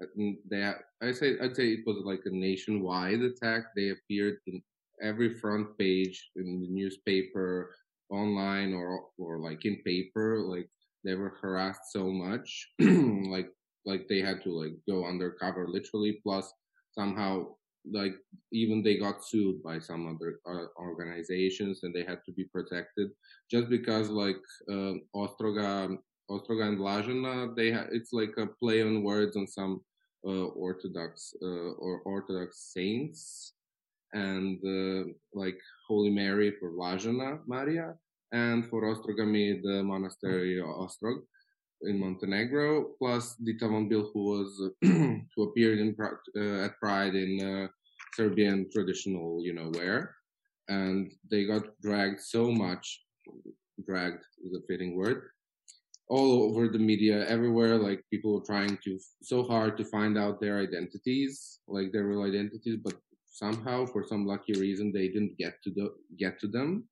uh, they I say I'd say it was like a nationwide attack. They appeared in every front page in the newspaper, online or or like in paper. Like they were harassed so much, like like they had to like go undercover literally plus somehow like even they got sued by some other uh, organizations and they had to be protected just because like uh, Ostroga Ostroga and Vlažana they ha- it's like a play on words on some uh, orthodox uh, or orthodox saints and uh, like Holy Mary for Vlažana Maria and for Ostrogami the monastery Ostrog in Montenegro, plus Dita Von Bill, who was who appeared in uh, at Pride in uh, Serbian traditional, you know, wear, and they got dragged so much. Dragged is a fitting word. All over the media, everywhere, like people were trying to so hard to find out their identities, like their real identities, but somehow, for some lucky reason, they didn't get to the get to them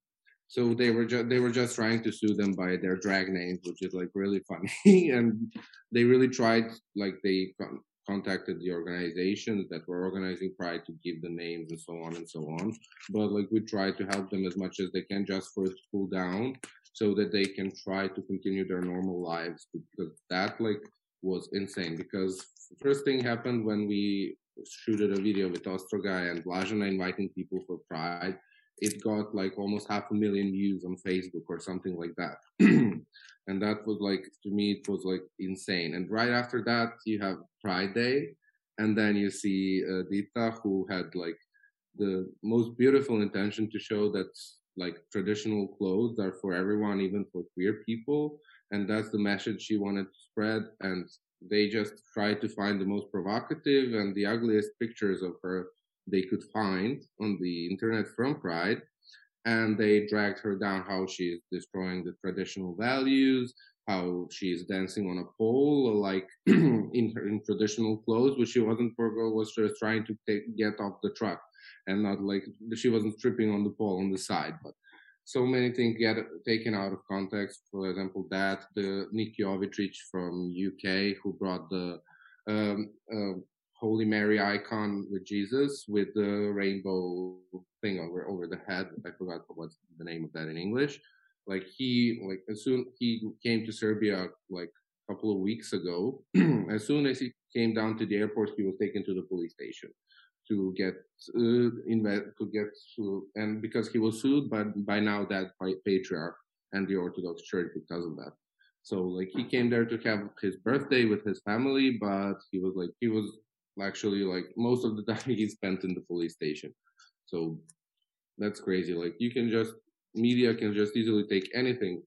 so they were just they were just trying to sue them by their drag names, which is like really funny. and they really tried, like they con- contacted the organizations that were organizing Pride to give the names and so on and so on. But like we try to help them as much as they can just to cool down, so that they can try to continue their normal lives. Because that like was insane. Because first thing happened when we shooted a video with Ostroga and Vlažana inviting people for Pride it got like almost half a million views on Facebook or something like that. and that was like, to me, it was like insane. And right after that, you have Pride Day. And then you see uh, Dita, who had like the most beautiful intention to show that like traditional clothes are for everyone, even for queer people. And that's the message she wanted to spread. And they just tried to find the most provocative and the ugliest pictures of her they could find on the internet from Pride. And they dragged her down how she is destroying the traditional values, how she is dancing on a pole, like in her in traditional clothes, which she wasn't for girl was just trying to take, get off the truck and not like she wasn't tripping on the pole on the side, but so many things get taken out of context. For example, that the Nick Jovic from UK who brought the um, uh, Holy Mary icon with Jesus with the rainbow thing over over the head. I forgot what's the name of that in English. Like he like as soon he came to Serbia like a couple of weeks ago. as soon as he came down to the airport, he was taken to the police station to get uh, to get sued, and because he was sued, but by now that by patriarch and the Orthodox Church because of that. So like he came there to have his birthday with his family, but he was like he was actually like most of the time he spent in the police station. So that's crazy. Like you can just media can just easily take anything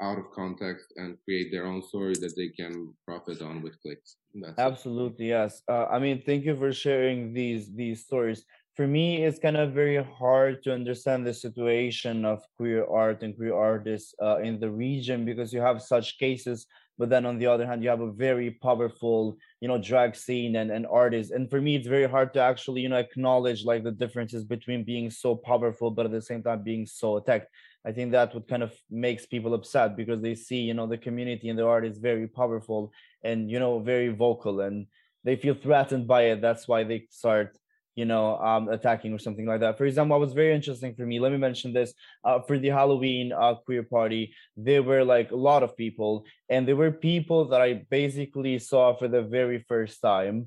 out of context and create their own story that they can profit on with clicks. That's Absolutely, it. yes. Uh, I mean, thank you for sharing these these stories. For me, it's kind of very hard to understand the situation of queer art and queer artists uh, in the region because you have such cases, but then on the other hand, you have a very powerful, you know, drag scene and, and artists. And for me, it's very hard to actually, you know, acknowledge like the differences between being so powerful, but at the same time being so attacked. I think that would kind of makes people upset because they see, you know, the community and the art is very powerful and, you know, very vocal and they feel threatened by it. That's why they start, you know, um, attacking or something like that. For example, what was very interesting for me, let me mention this, uh, for the Halloween uh, queer party, there were like a lot of people and there were people that I basically saw for the very first time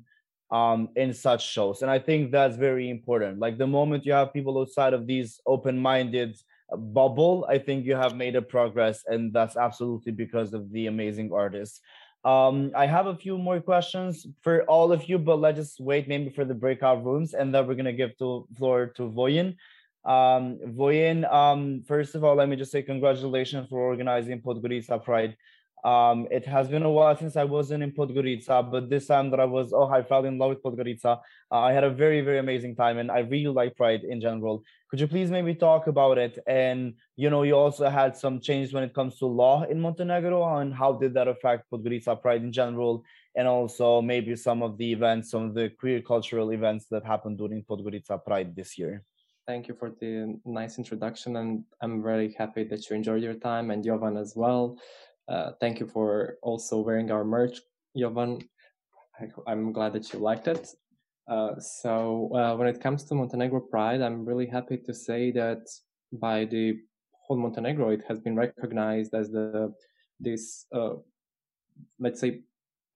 um in such shows and i think that's very important like the moment you have people outside of these open-minded bubble, I think you have made a progress, and that's absolutely because of the amazing artists. Um, I have a few more questions for all of you, but let's just wait maybe for the breakout rooms, and then we're gonna give the floor to Vojin. Um, Vojin, um, first of all, let me just say congratulations for organizing Podgorica Pride. Um, it has been a while since I wasn't in Podgorica, but this time that I was, oh, I fell in love with Podgorica. Uh, I had a very, very amazing time, and I really like Pride in general. Could you please maybe talk about it? And you know, you also had some changes when it comes to law in Montenegro, and how did that affect Podgorica Pride in general? And also maybe some of the events, some of the queer cultural events that happened during Podgorica Pride this year. Thank you for the nice introduction, and I'm very happy that you enjoyed your time, and Jovan as well. Uh, thank you for also wearing our merch, Jovan. I, am glad that you liked it. Uh, so uh, when it comes to Montenegro Pride, I'm really happy to say that by the whole Montenegro, it has been recognized as the this uh, let's say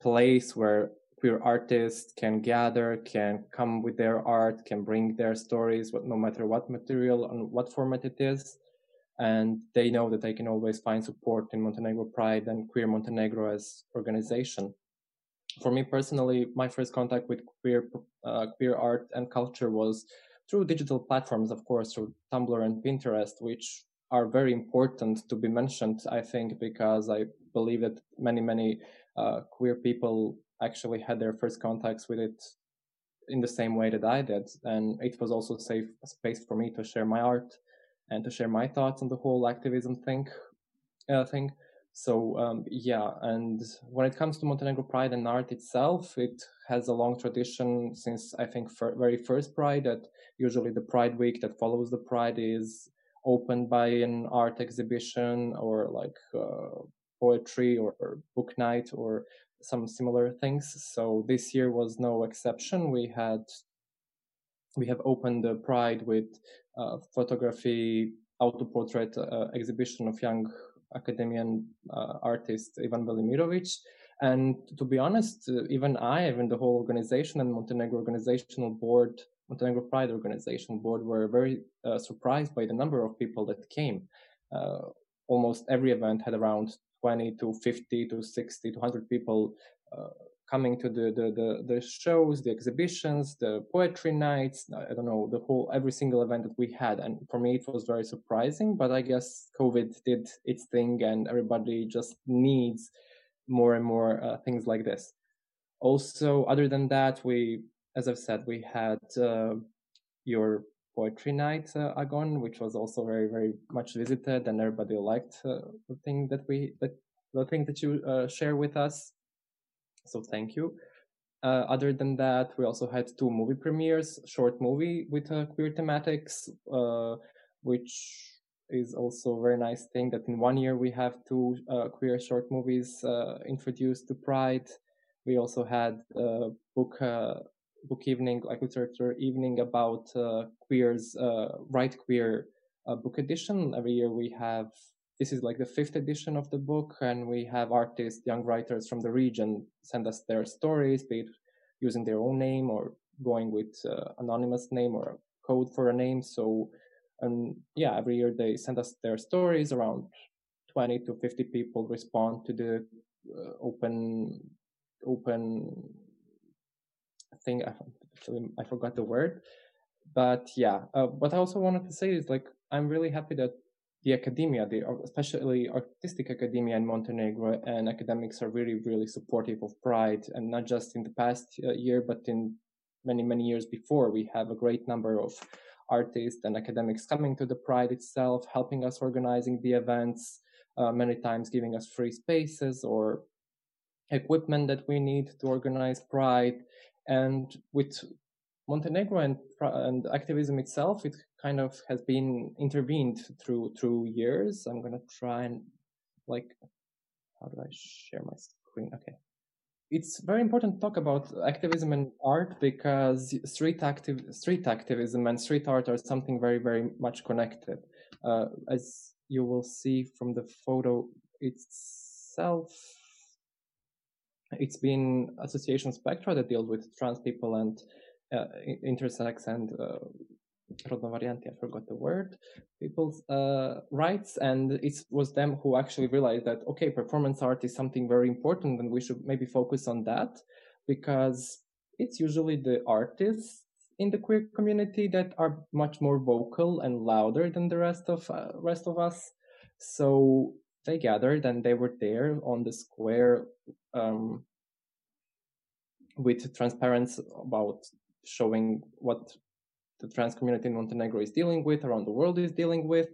place where queer artists can gather, can come with their art, can bring their stories, no matter what material and what format it is and they know that they can always find support in Montenegro Pride and Queer Montenegro as organization. For me personally, my first contact with queer uh, queer art and culture was through digital platforms, of course, through Tumblr and Pinterest, which are very important to be mentioned. I think because I believe that many many uh, queer people actually had their first contacts with it in the same way that I did, and it was also a safe space for me to share my art and to share my thoughts on the whole activism thing. Uh, thing. So um, yeah, and when it comes to Montenegro Pride and art itself, it has a long tradition since I think very first Pride. That usually the Pride week that follows the Pride is opened by an art exhibition or like uh, poetry or, or book night or some similar things. So this year was no exception. We had we have opened the Pride with uh, photography auto-portrait uh, exhibition of young academian uh, artist Ivan Velimirovic. And to be honest, even I, even the whole organization and Montenegro organizational board, Montenegro Pride organizational board were very surprised by the number of people that came. almost every event had around 20 to 50 to 60 to 100 people uh, coming to the, the, the, the, shows, the exhibitions, the poetry nights, I don't know, the whole, every single event that we had. And for me, it was very surprising, but I guess COVID did its thing and everybody just needs more and more uh, things like this. Also, other than that, we, as I've said, we had uh, your poetry night, uh, Agon, which was also very, very much visited and everybody liked uh, the thing that we, that, the thing that you uh, share with us. So thank you. Uh, other than that, we also had two movie premieres, short movie with uh, queer thematics, uh, which is also a very nice thing that in one year we have two uh, queer short movies uh, introduced to Pride. We also had a book, uh, book evening, like literature evening about queers, Write Queer book edition. Every year we have, this is like the fifth edition of the book, and we have artists, young writers from the region send us their stories, be it using their own name or going with uh, anonymous name or a code for a name. So, and yeah, every year they send us their stories. Around 20 to 50 people respond to the uh, open open thing. Actually, I forgot the word, but yeah. Uh, what I also wanted to say is like I'm really happy that the academia, the especially artistic academia in Montenegro and academics are really, really supportive of Pride, and not just in the past uh, year, but in many, many years before. We have a great number of artists and academics coming to the Pride itself, helping us organizing the events, uh, many times giving us free spaces or equipment that we need to organize Pride. And with Montenegro and, and activism itself, it kind of has been intervened through through years. I'm gonna try and like, how do I share my screen? Okay. It's very important to talk about activism and art because street active street activism and street art are something very very much connected. Uh, as you will see from the photo itself, it's been Association Spectra that deals with trans people and uh, intersex and uh, varianti, I forgot the word, people's uh, rights. And it was them who actually realized that, okay, performance art is something very important and we should maybe focus on that because it's usually the artists in the queer community that are much more vocal and louder than the rest of uh, rest of us. So they gathered and they were there on the square um, with transparency about showing what the trans community in Montenegro is dealing with, around the world is dealing with.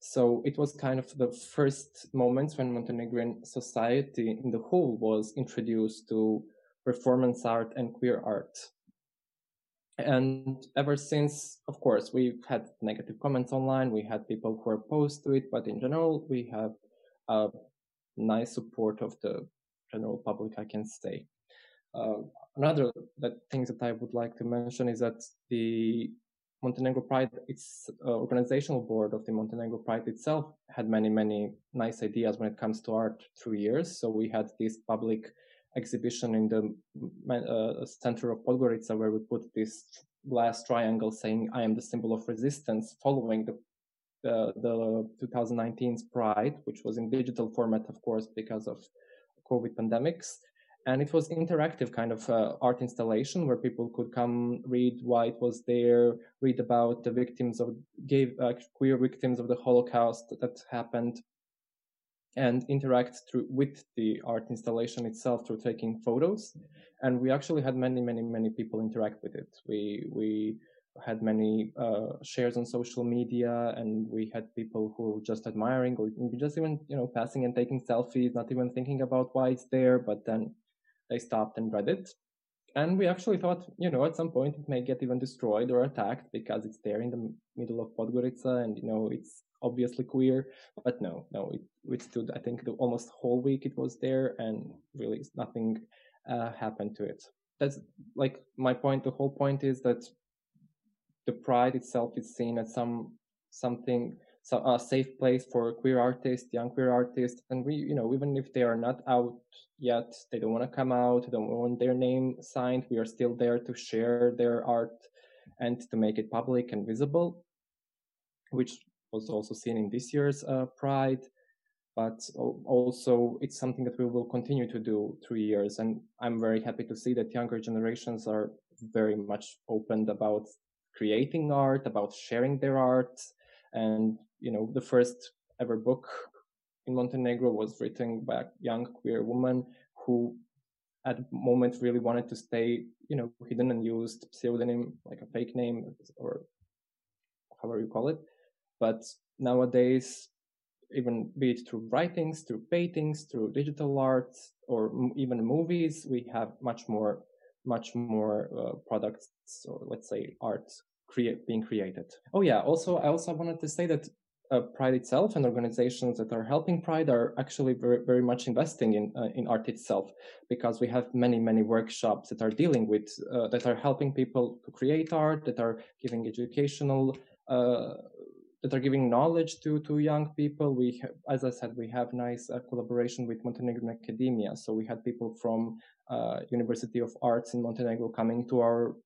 So it was kind of the first moments when Montenegrin society in the whole was introduced to performance art and queer art. And ever since, of course, we've had negative comments online. We had people who are opposed to it, but in general, we have a nice support of the general public, I can say. Uh, another that things that I would like to mention is that the Montenegro Pride, its uh, organizational board of the Montenegro Pride itself had many, many nice ideas when it comes to art through years. So we had this public exhibition in the uh, center of Podgorica where we put this glass triangle saying, I am the symbol of resistance following the uh, the 2019's Pride, which was in digital format, of course, because of COVID pandemics and it was interactive kind of uh, art installation where people could come read why it was there read about the victims of gay uh, queer victims of the holocaust that happened and interact through with the art installation itself through taking photos. And we actually had many many many people interact with it. We we had many uh, shares on social media and we had people who were just admiring or just even you know passing and taking selfies not even thinking about why it's there but then they stopped and read it. And we actually thought, you know, at some point it may get even destroyed or attacked because it's there in the middle of Podgorica and, you know, it's obviously queer. But no, no, it, stood, I think, the almost whole week it was there and really nothing uh, happened to it. That's like my point. The whole point is that the pride itself is seen as some something so a safe place for queer artists, young queer artists, and we, you know, even if they are not out yet, they don't want to come out, they don't want their name signed, we are still there to share their art and to make it public and visible, which was also seen in this year's uh, Pride. But also, it's something that we will continue to do through years, and I'm very happy to see that younger generations are very much opened about creating art, about sharing their art, and you know, the first ever book in Montenegro was written by a young queer woman who at the moment really wanted to stay, you know, hidden and used pseudonym, like a fake name or however you call it. But nowadays, even be it through writings, through paintings, through digital art, or m- even movies, we have much more, much more uh, products, or let's say art create being created. Oh yeah. Also, I also wanted to say that uh, Pride itself and organizations that are helping Pride are actually very, very much investing in uh, in art itself because we have many many workshops that are dealing with uh, that are helping people to create art that are giving educational uh, that are giving knowledge to to young people. We have, as I said, we have nice uh, collaboration with Montenegrin academia. So we had people from uh, University of Arts in Montenegro coming to our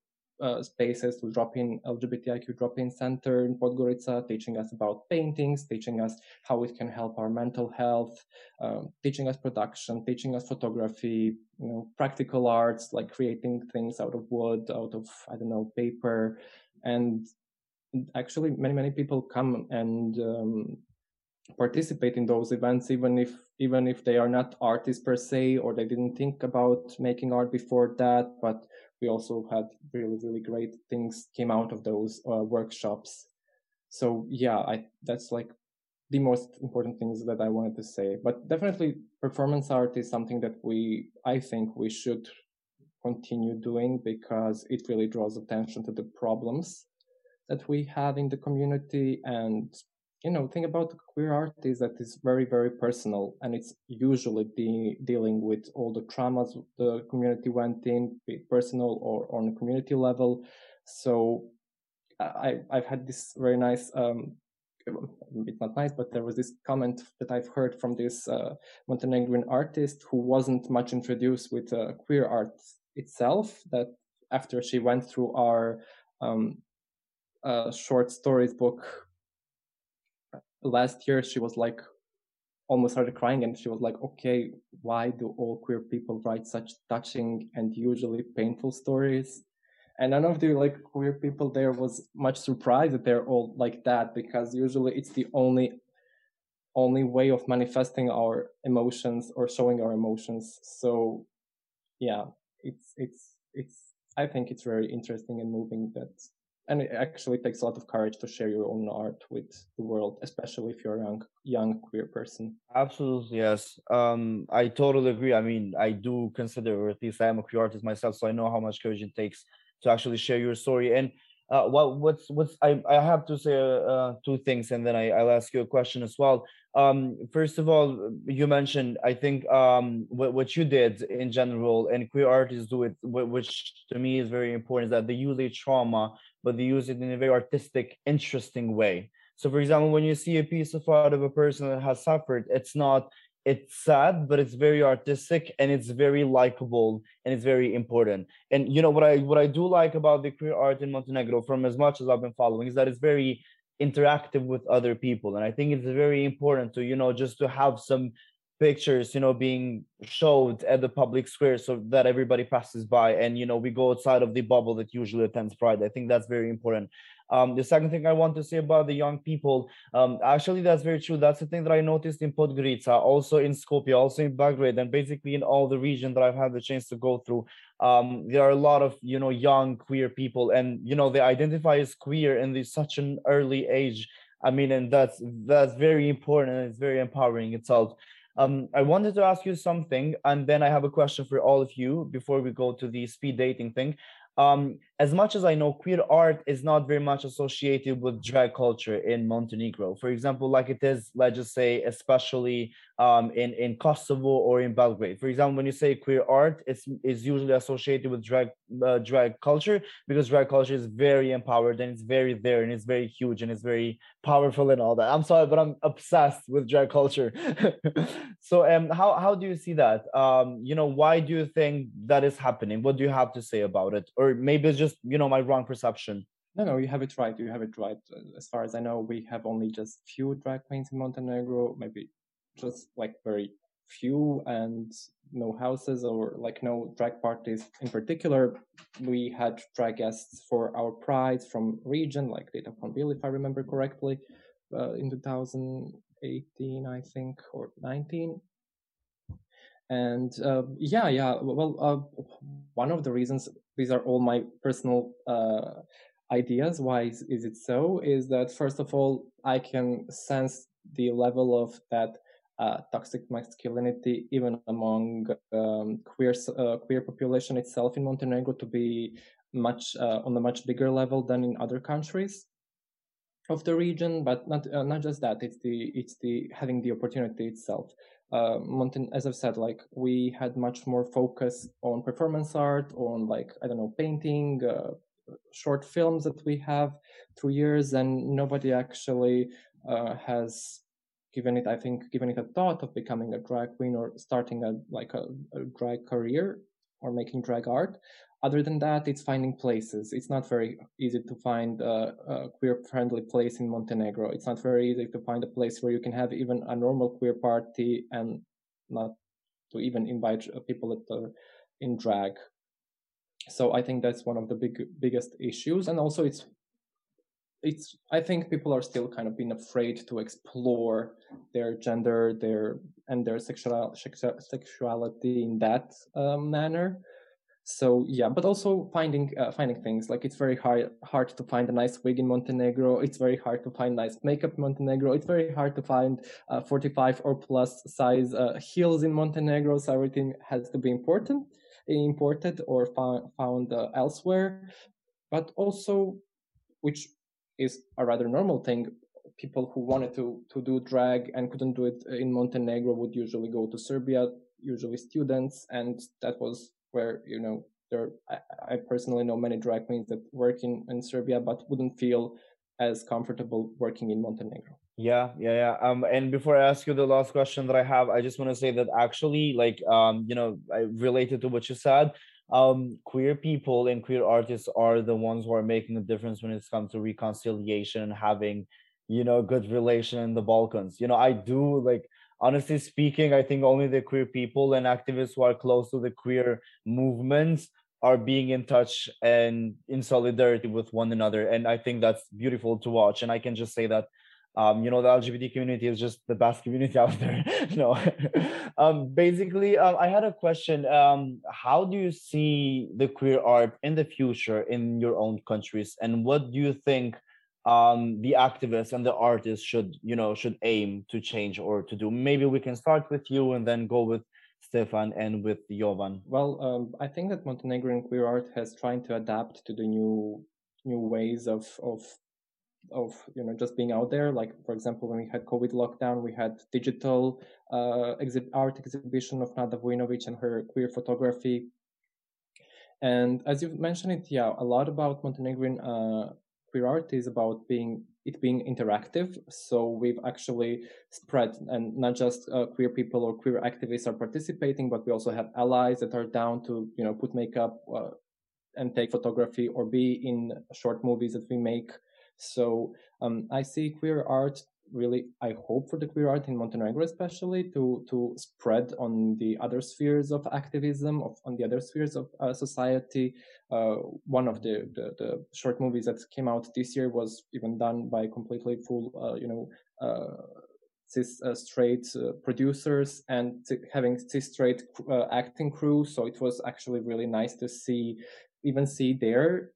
uh, spaces to drop in LGBTIQ drop in center in Podgorica, teaching us about paintings, teaching us how it can help our mental health, um, teaching us production, teaching us photography, you know, practical arts like creating things out of wood, out of, I don't know, paper. And actually, many, many people come and um, participate in those events, even if even if they are not artists per se or they didn't think about making art before that, but we also had really really great things came out of those uh, workshops. So yeah i that's like the most important things that i wanted to say. But definitely performance art is something that we i think we should continue doing because it really draws attention to the problems that we have in the community and you know thing about queer art is that it's very very personal and it's usually de- dealing with all the traumas the community went in be it personal or on a community level so i i've had this very nice um it's not nice, but there was this comment that I've heard from this uh, Montenegrin artist who wasn't much introduced with uh, queer art itself. That after she went through our um, uh, short stories book last year she was like almost started crying and she was like okay why do all queer people write such touching and usually painful stories? And none of the like queer people there was much surprised that they're all like that because usually it's the only only way of manifesting our emotions or showing our emotions. So yeah it's it's it's i think it's very interesting and moving that and it actually takes a lot of courage to share your own art with the world especially if you're a young young queer person. Absolutely yes. Um i totally agree. I mean i do consider or at least i am a queer artist myself so i know how much courage it takes to actually share your story. And uh, what's what's I, I have to say uh, uh, two things, and then I, I'll ask you a question as well. Um, first of all, you mentioned I think um, what what you did in general, and queer artists do it, which to me is very important, is that they use a trauma but they use it in a very artistic, interesting way. So, for example, when you see a piece of art of a person that has suffered, it's not it's sad, but it's very artistic and it's very likable and it's very important. And you know what I what I do like about the queer art in Montenegro, from as much as I've been following, is that it's very interactive with other people, and I think it's very important to you know just to have some pictures you know being showed at the public square so that everybody passes by and you know we go outside of the bubble that usually attends pride. I think that's very important um, the second thing i want to say about the young people um, actually that's very true. That's the thing that i noticed in podgorica also in skopje also in belgrade and basically in all the region that i've had the chance to go through. Um, there are a lot of you know young queer people and you know they identify as queer in the, such an early age. I mean and that's that's very important and it's very empowering itself. Um, I wanted to ask you something, and then I have a question for all of you before we go to the speed dating thing. Um, as much as I know, queer art is not very much associated with drag culture in Montenegro. For example, like it is, let's just say, especially um, in in Kosovo or in Belgrade. For example, when you say queer art, it's is usually associated with drag uh, drag culture because drag culture is very empowered and it's very there and it's very huge and it's very powerful and all that. I'm sorry, but I'm obsessed with drag culture. so, um, how how do you see that? Um, you know, why do you think that is happening? What do you have to say about it? Or maybe it's just you know my wrong perception. No, no, you have it right. You have it right. As far as I know, we have only just few drag queens in Montenegro, maybe just like very few and no houses or like no drag parties in particular. We had drag guests for our prides from region, like Data Bill, if I remember correctly, uh, in 2018, I think, or 19 and uh, yeah yeah well uh, one of the reasons these are all my personal uh, ideas why is, is, it so is that first of all i can sense the level of that uh, toxic masculinity even among um, queer uh, queer population itself in montenegro to be much uh, on a much bigger level than in other countries of the region, but not uh, not just that. It's the it's the having the opportunity itself. Uh, as I've said, like we had much more focus on performance art, on like I don't know, painting, uh, short films that we have through years, and nobody actually uh, has given it. I think given it a thought of becoming a drag queen or starting a like a, a drag career or making drag art. Other than that, it's finding places. It's not very easy to find a, a queer-friendly place in Montenegro. It's not very easy to find a place where you can have even a normal queer party and not to even invite uh, people that are in drag. So I think that's one of the big biggest issues, and also it's it's I think people are still kind of being afraid to explore their gender, their and their sexual sexuality in that uh, manner so yeah but also finding uh, finding things. Like it's very hard hard to find a nice wig in montenegro. It's very hard to find nice makeup in montenegro. It's very hard to find uh, 45 or plus size uh, heels in montenegro. So everything has to be important imported or found, found uh, elsewhere. But also which is a rather normal thing people who wanted to to do drag and couldn't do it in montenegro would usually go to serbia usually students and that was where you know there I, I personally know many drag queens that work in, in Serbia but wouldn't feel as comfortable working in Montenegro. Yeah, yeah, yeah. Um, and before I ask you the last question that I have, I just want to say that actually, like, um, you know, related to what you said, um, queer people and queer artists are the ones who are making a difference when it comes to reconciliation and having, you know, good relation in the Balkans. You know, I do like honestly speaking, I think only the queer people and activists who are close to the queer movements are being in touch and in solidarity with one another. And I think that's beautiful to watch. And I can just say that um, you know, the LGBT community is just the best community out there. no, um, basically, um, I had a question. Um, how do you see the queer art in the future in your own countries, and what do you think um, the activists and the artists should you know should aim to change or to do. Maybe we can start with you and then go with stefan and with jovan. Well um, i think that montenegrin queer art has trying to adapt to the new new ways of of of you know just being out there. Like for example when we had covid lockdown we had digital uh, exhi- art exhibition of nada vujinovic and her queer photography. And as you've mentioned it yeah a lot about montenegrin uh, art is about being it being interactive. So we've actually spread, and not just uh, queer people or queer activists are participating, but we also have allies that are down to you know put makeup uh, and take photography or be in short movies that we make. So um, I see queer art really I hope for the queer art in Montenegro especially to to spread on the other spheres of activism of on the other spheres of uh, society. Uh, one of the, the, the short movies that came out this year was even done by completely full uh, you know uh, cis uh, straight uh, producers and having cis straight acting crew. So it was actually really nice to see even see their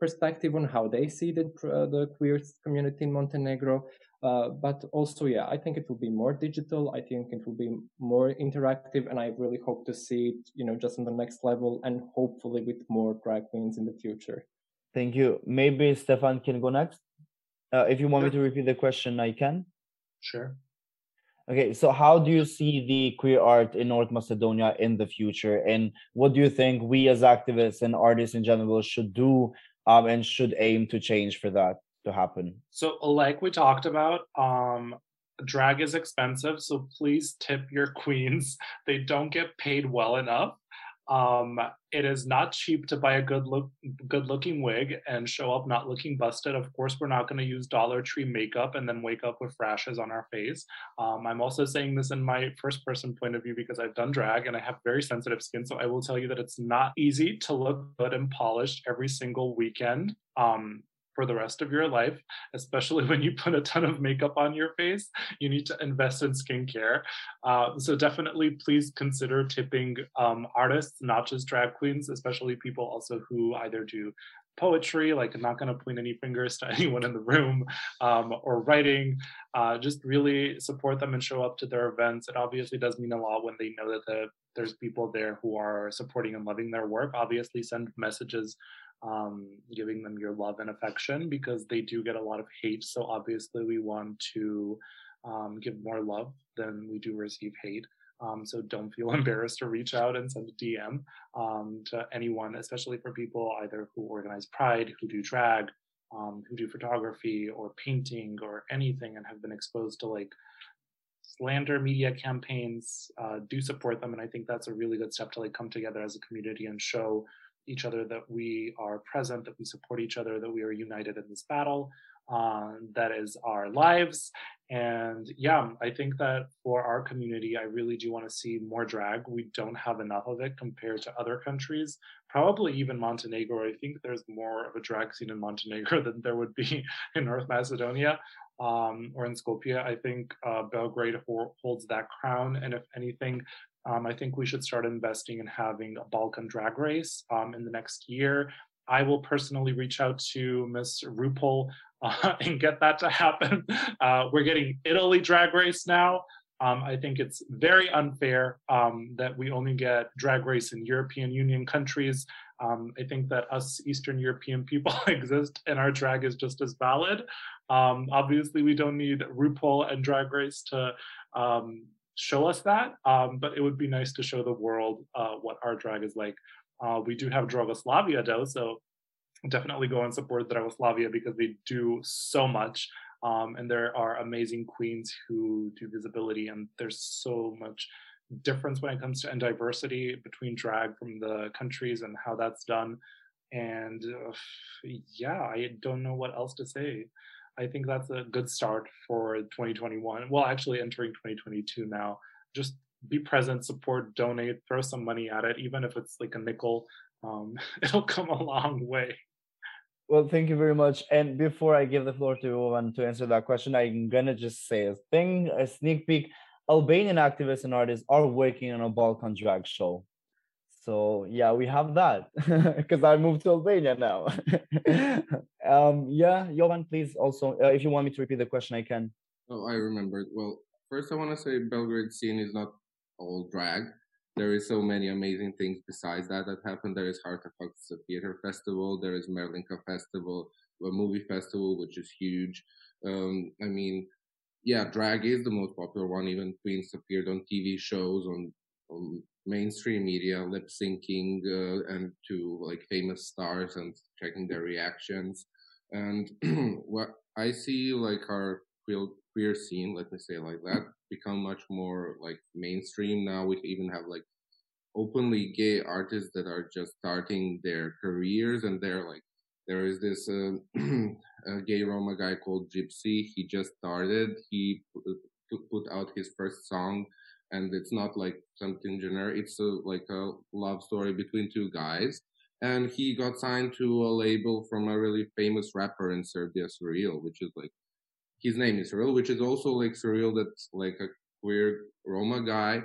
perspective on how they see the, the queer community in Montenegro. Uh, but also, yeah, I think it will be more digital. I think it will be more interactive, and I really hope to see it, you know, just on the next level, and hopefully with more drag queens in the future. Thank you. Maybe Stefan can go next. Uh, if you want me to repeat the question, I can. Sure. Okay, so how do you see the queer art in North Macedonia in the future, and what do you think we as activists and artists in general should do um, and should aim to change for that? To happen? So, like we talked about, um, drag is expensive, so please tip your queens. They don't get paid well enough. Um, it is not cheap to buy a good look, good looking wig and show up not looking busted. Of course, we're not going to use Dollar Tree makeup and then wake up with rashes on our face. Um, I'm also saying this in my first person point of view because I've done drag and I have very sensitive skin. So I will tell you that it's not easy to look good and polished every single weekend. Um, for the rest of your life, especially when you put a ton of makeup on your face. You need to invest in skincare. Uh, so definitely please consider tipping um, artists, not just drag queens, especially people also who either do poetry, like I'm not going to point any fingers to anyone in the room, um, or writing. Uh, just really support them and show up to their events. It obviously does mean a lot when they know that the, there's people there who are supporting and loving their work. Obviously, send messages um, giving them your love and affection because they do get a lot of hate. So obviously, we want to um, give more love than we do receive hate. Um, so don't feel embarrassed to reach out and send a DM um, to anyone, especially for people either who organize Pride, who do drag, um, who do photography or painting or anything, and have been exposed to like slander media campaigns. Uh, do support them, and I think that's a really good step to like come together as a community and show each other that we are present, that we support each other, that we are united in this battle. Uh, that is our lives. And yeah, I think that for our community, I really do want to see more drag. We don't have enough of it compared to other countries, probably even Montenegro. I think there's more of a drag scene in Montenegro than there would be in North Macedonia um, or in Skopje. I think uh, Belgrade ho- holds that crown. And if anything, um, I think we should start investing in having a Balkan drag race um, in the next year. I will personally reach out to Miss RuPaul uh, and get that to happen. Uh, we're getting Italy drag race now. Um, I think it's very unfair um, that we only get drag race in European Union countries. Um, I think that us Eastern European people exist and our drag is just as valid. Um, obviously, we don't need RuPaul and Drag Race to um, show us that, um, but it would be nice to show the world uh, what our drag is like. Uh, we do have Dragoslavia though, so definitely go and support Dragoslavia because they do so much. Um, and there are amazing queens who do visibility, and there's so much difference when it comes to and diversity between drag from the countries and how that's done. And uh, yeah, I don't know what else to say. I think that's a good start for 2021. Well, actually, entering 2022 now. Just be present, support, donate, throw some money at it, even if it's like a nickel. Um, it'll come a long way. Well, thank you very much. And before I give the floor to Jovan to answer that question, I'm gonna just say a thing, a sneak peek. Albanian activists and artists are working on a Balkan drag show. So yeah, we have that because I moved to Albania now. um, yeah, Jovan, please also, uh, if you want me to repeat the question, I can. Oh, I remembered. Well, first I want to say Belgrade scene is not all drag there is so many amazing things besides that that happen. There is Artifacts Theater Festival. There is Merlinka Festival, a movie festival, which is huge. Um, I mean, yeah, drag is the most popular one. Even Queens appeared on TV shows, on, on mainstream media, lip syncing, uh, and to like famous stars and checking their reactions. And what I see, like our queer, queer scene, let me say like that, become much more like mainstream now. We even have like openly gay artists that are just starting their careers and they're like there is this uh, gay Roma guy called Gypsy. He just started. He put out his first song, and it's not like something generic. It's a, like a love story between two guys. And he got signed to a label from a really famous rapper in Serbia, Surreal, which is like his name is Surreal, which is also like Surreal. That's like a queer Roma guy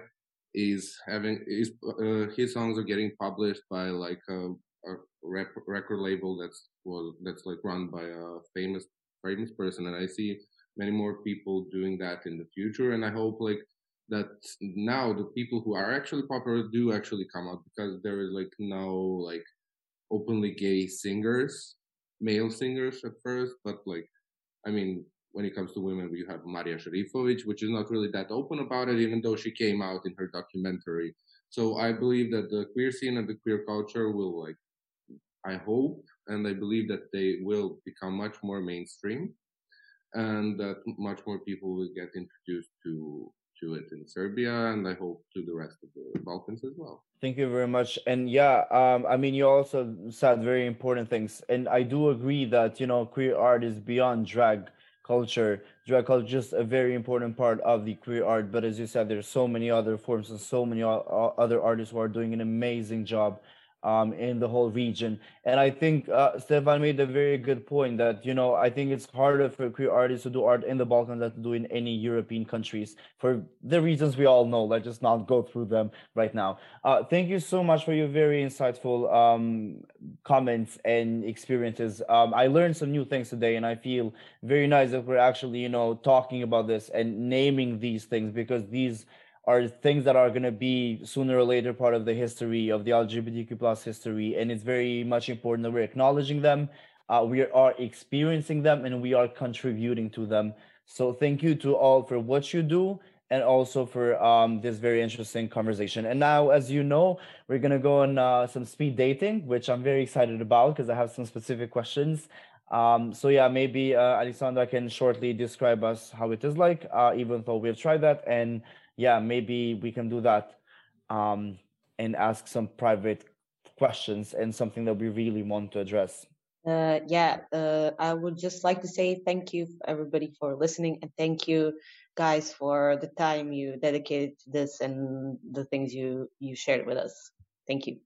is having is uh, his songs are getting published by like a, a record label that's well that's like run by a famous famous person, and I see many more people doing that in the future, and I hope like that now the people who are actually popular do actually come out because there is like no like openly gay singers, male singers at first, but like I mean when it comes to women, you have Marija Serifovic, which is not really that open about it, even though she came out in her documentary. So I believe that the queer scene and the queer culture will like, I hope, and I believe that they will become much more mainstream and that much more people will get introduced to to it in Serbia and I hope to the rest of the Balkans as well. Thank you very much. And yeah, um, I mean, you also said very important things. And I do agree that, you know, queer art is beyond drag culture drag culture is just a very important part of the queer art but as you said there's so many other forms and so many other artists who are doing an amazing job um, in the whole region. And I think uh, Stefan made a very good point that, you know, I think it's harder for queer artists to do art in the Balkans than to do in any European countries for the reasons we all know. Let's just not go through them right now. Uh, thank you so much for your very insightful um, comments and experiences. Um, I learned some new things today, and I feel very nice that we're actually, you know, talking about this and naming these things because these are things that are going to be sooner or later part of the history of the LGBTQ plus history, and it's very much important that we're acknowledging them. Uh, we are experiencing them and we are contributing to them. So thank you to all for what you do and also for um, this very interesting conversation. And now, as you know, we're gonna go on uh, some speed dating, which I'm very excited about because I have some specific questions. Um, so yeah, maybe uh, Aleksandra can shortly describe us how it is like, uh, even though we've tried that. And yeah, maybe we can do that um, and ask some private questions and something that we really want to address. Uh, yeah, uh, I would just like to say thank you everybody for listening and thank you guys for the time you dedicated to this and the things you you shared with us. Thank you.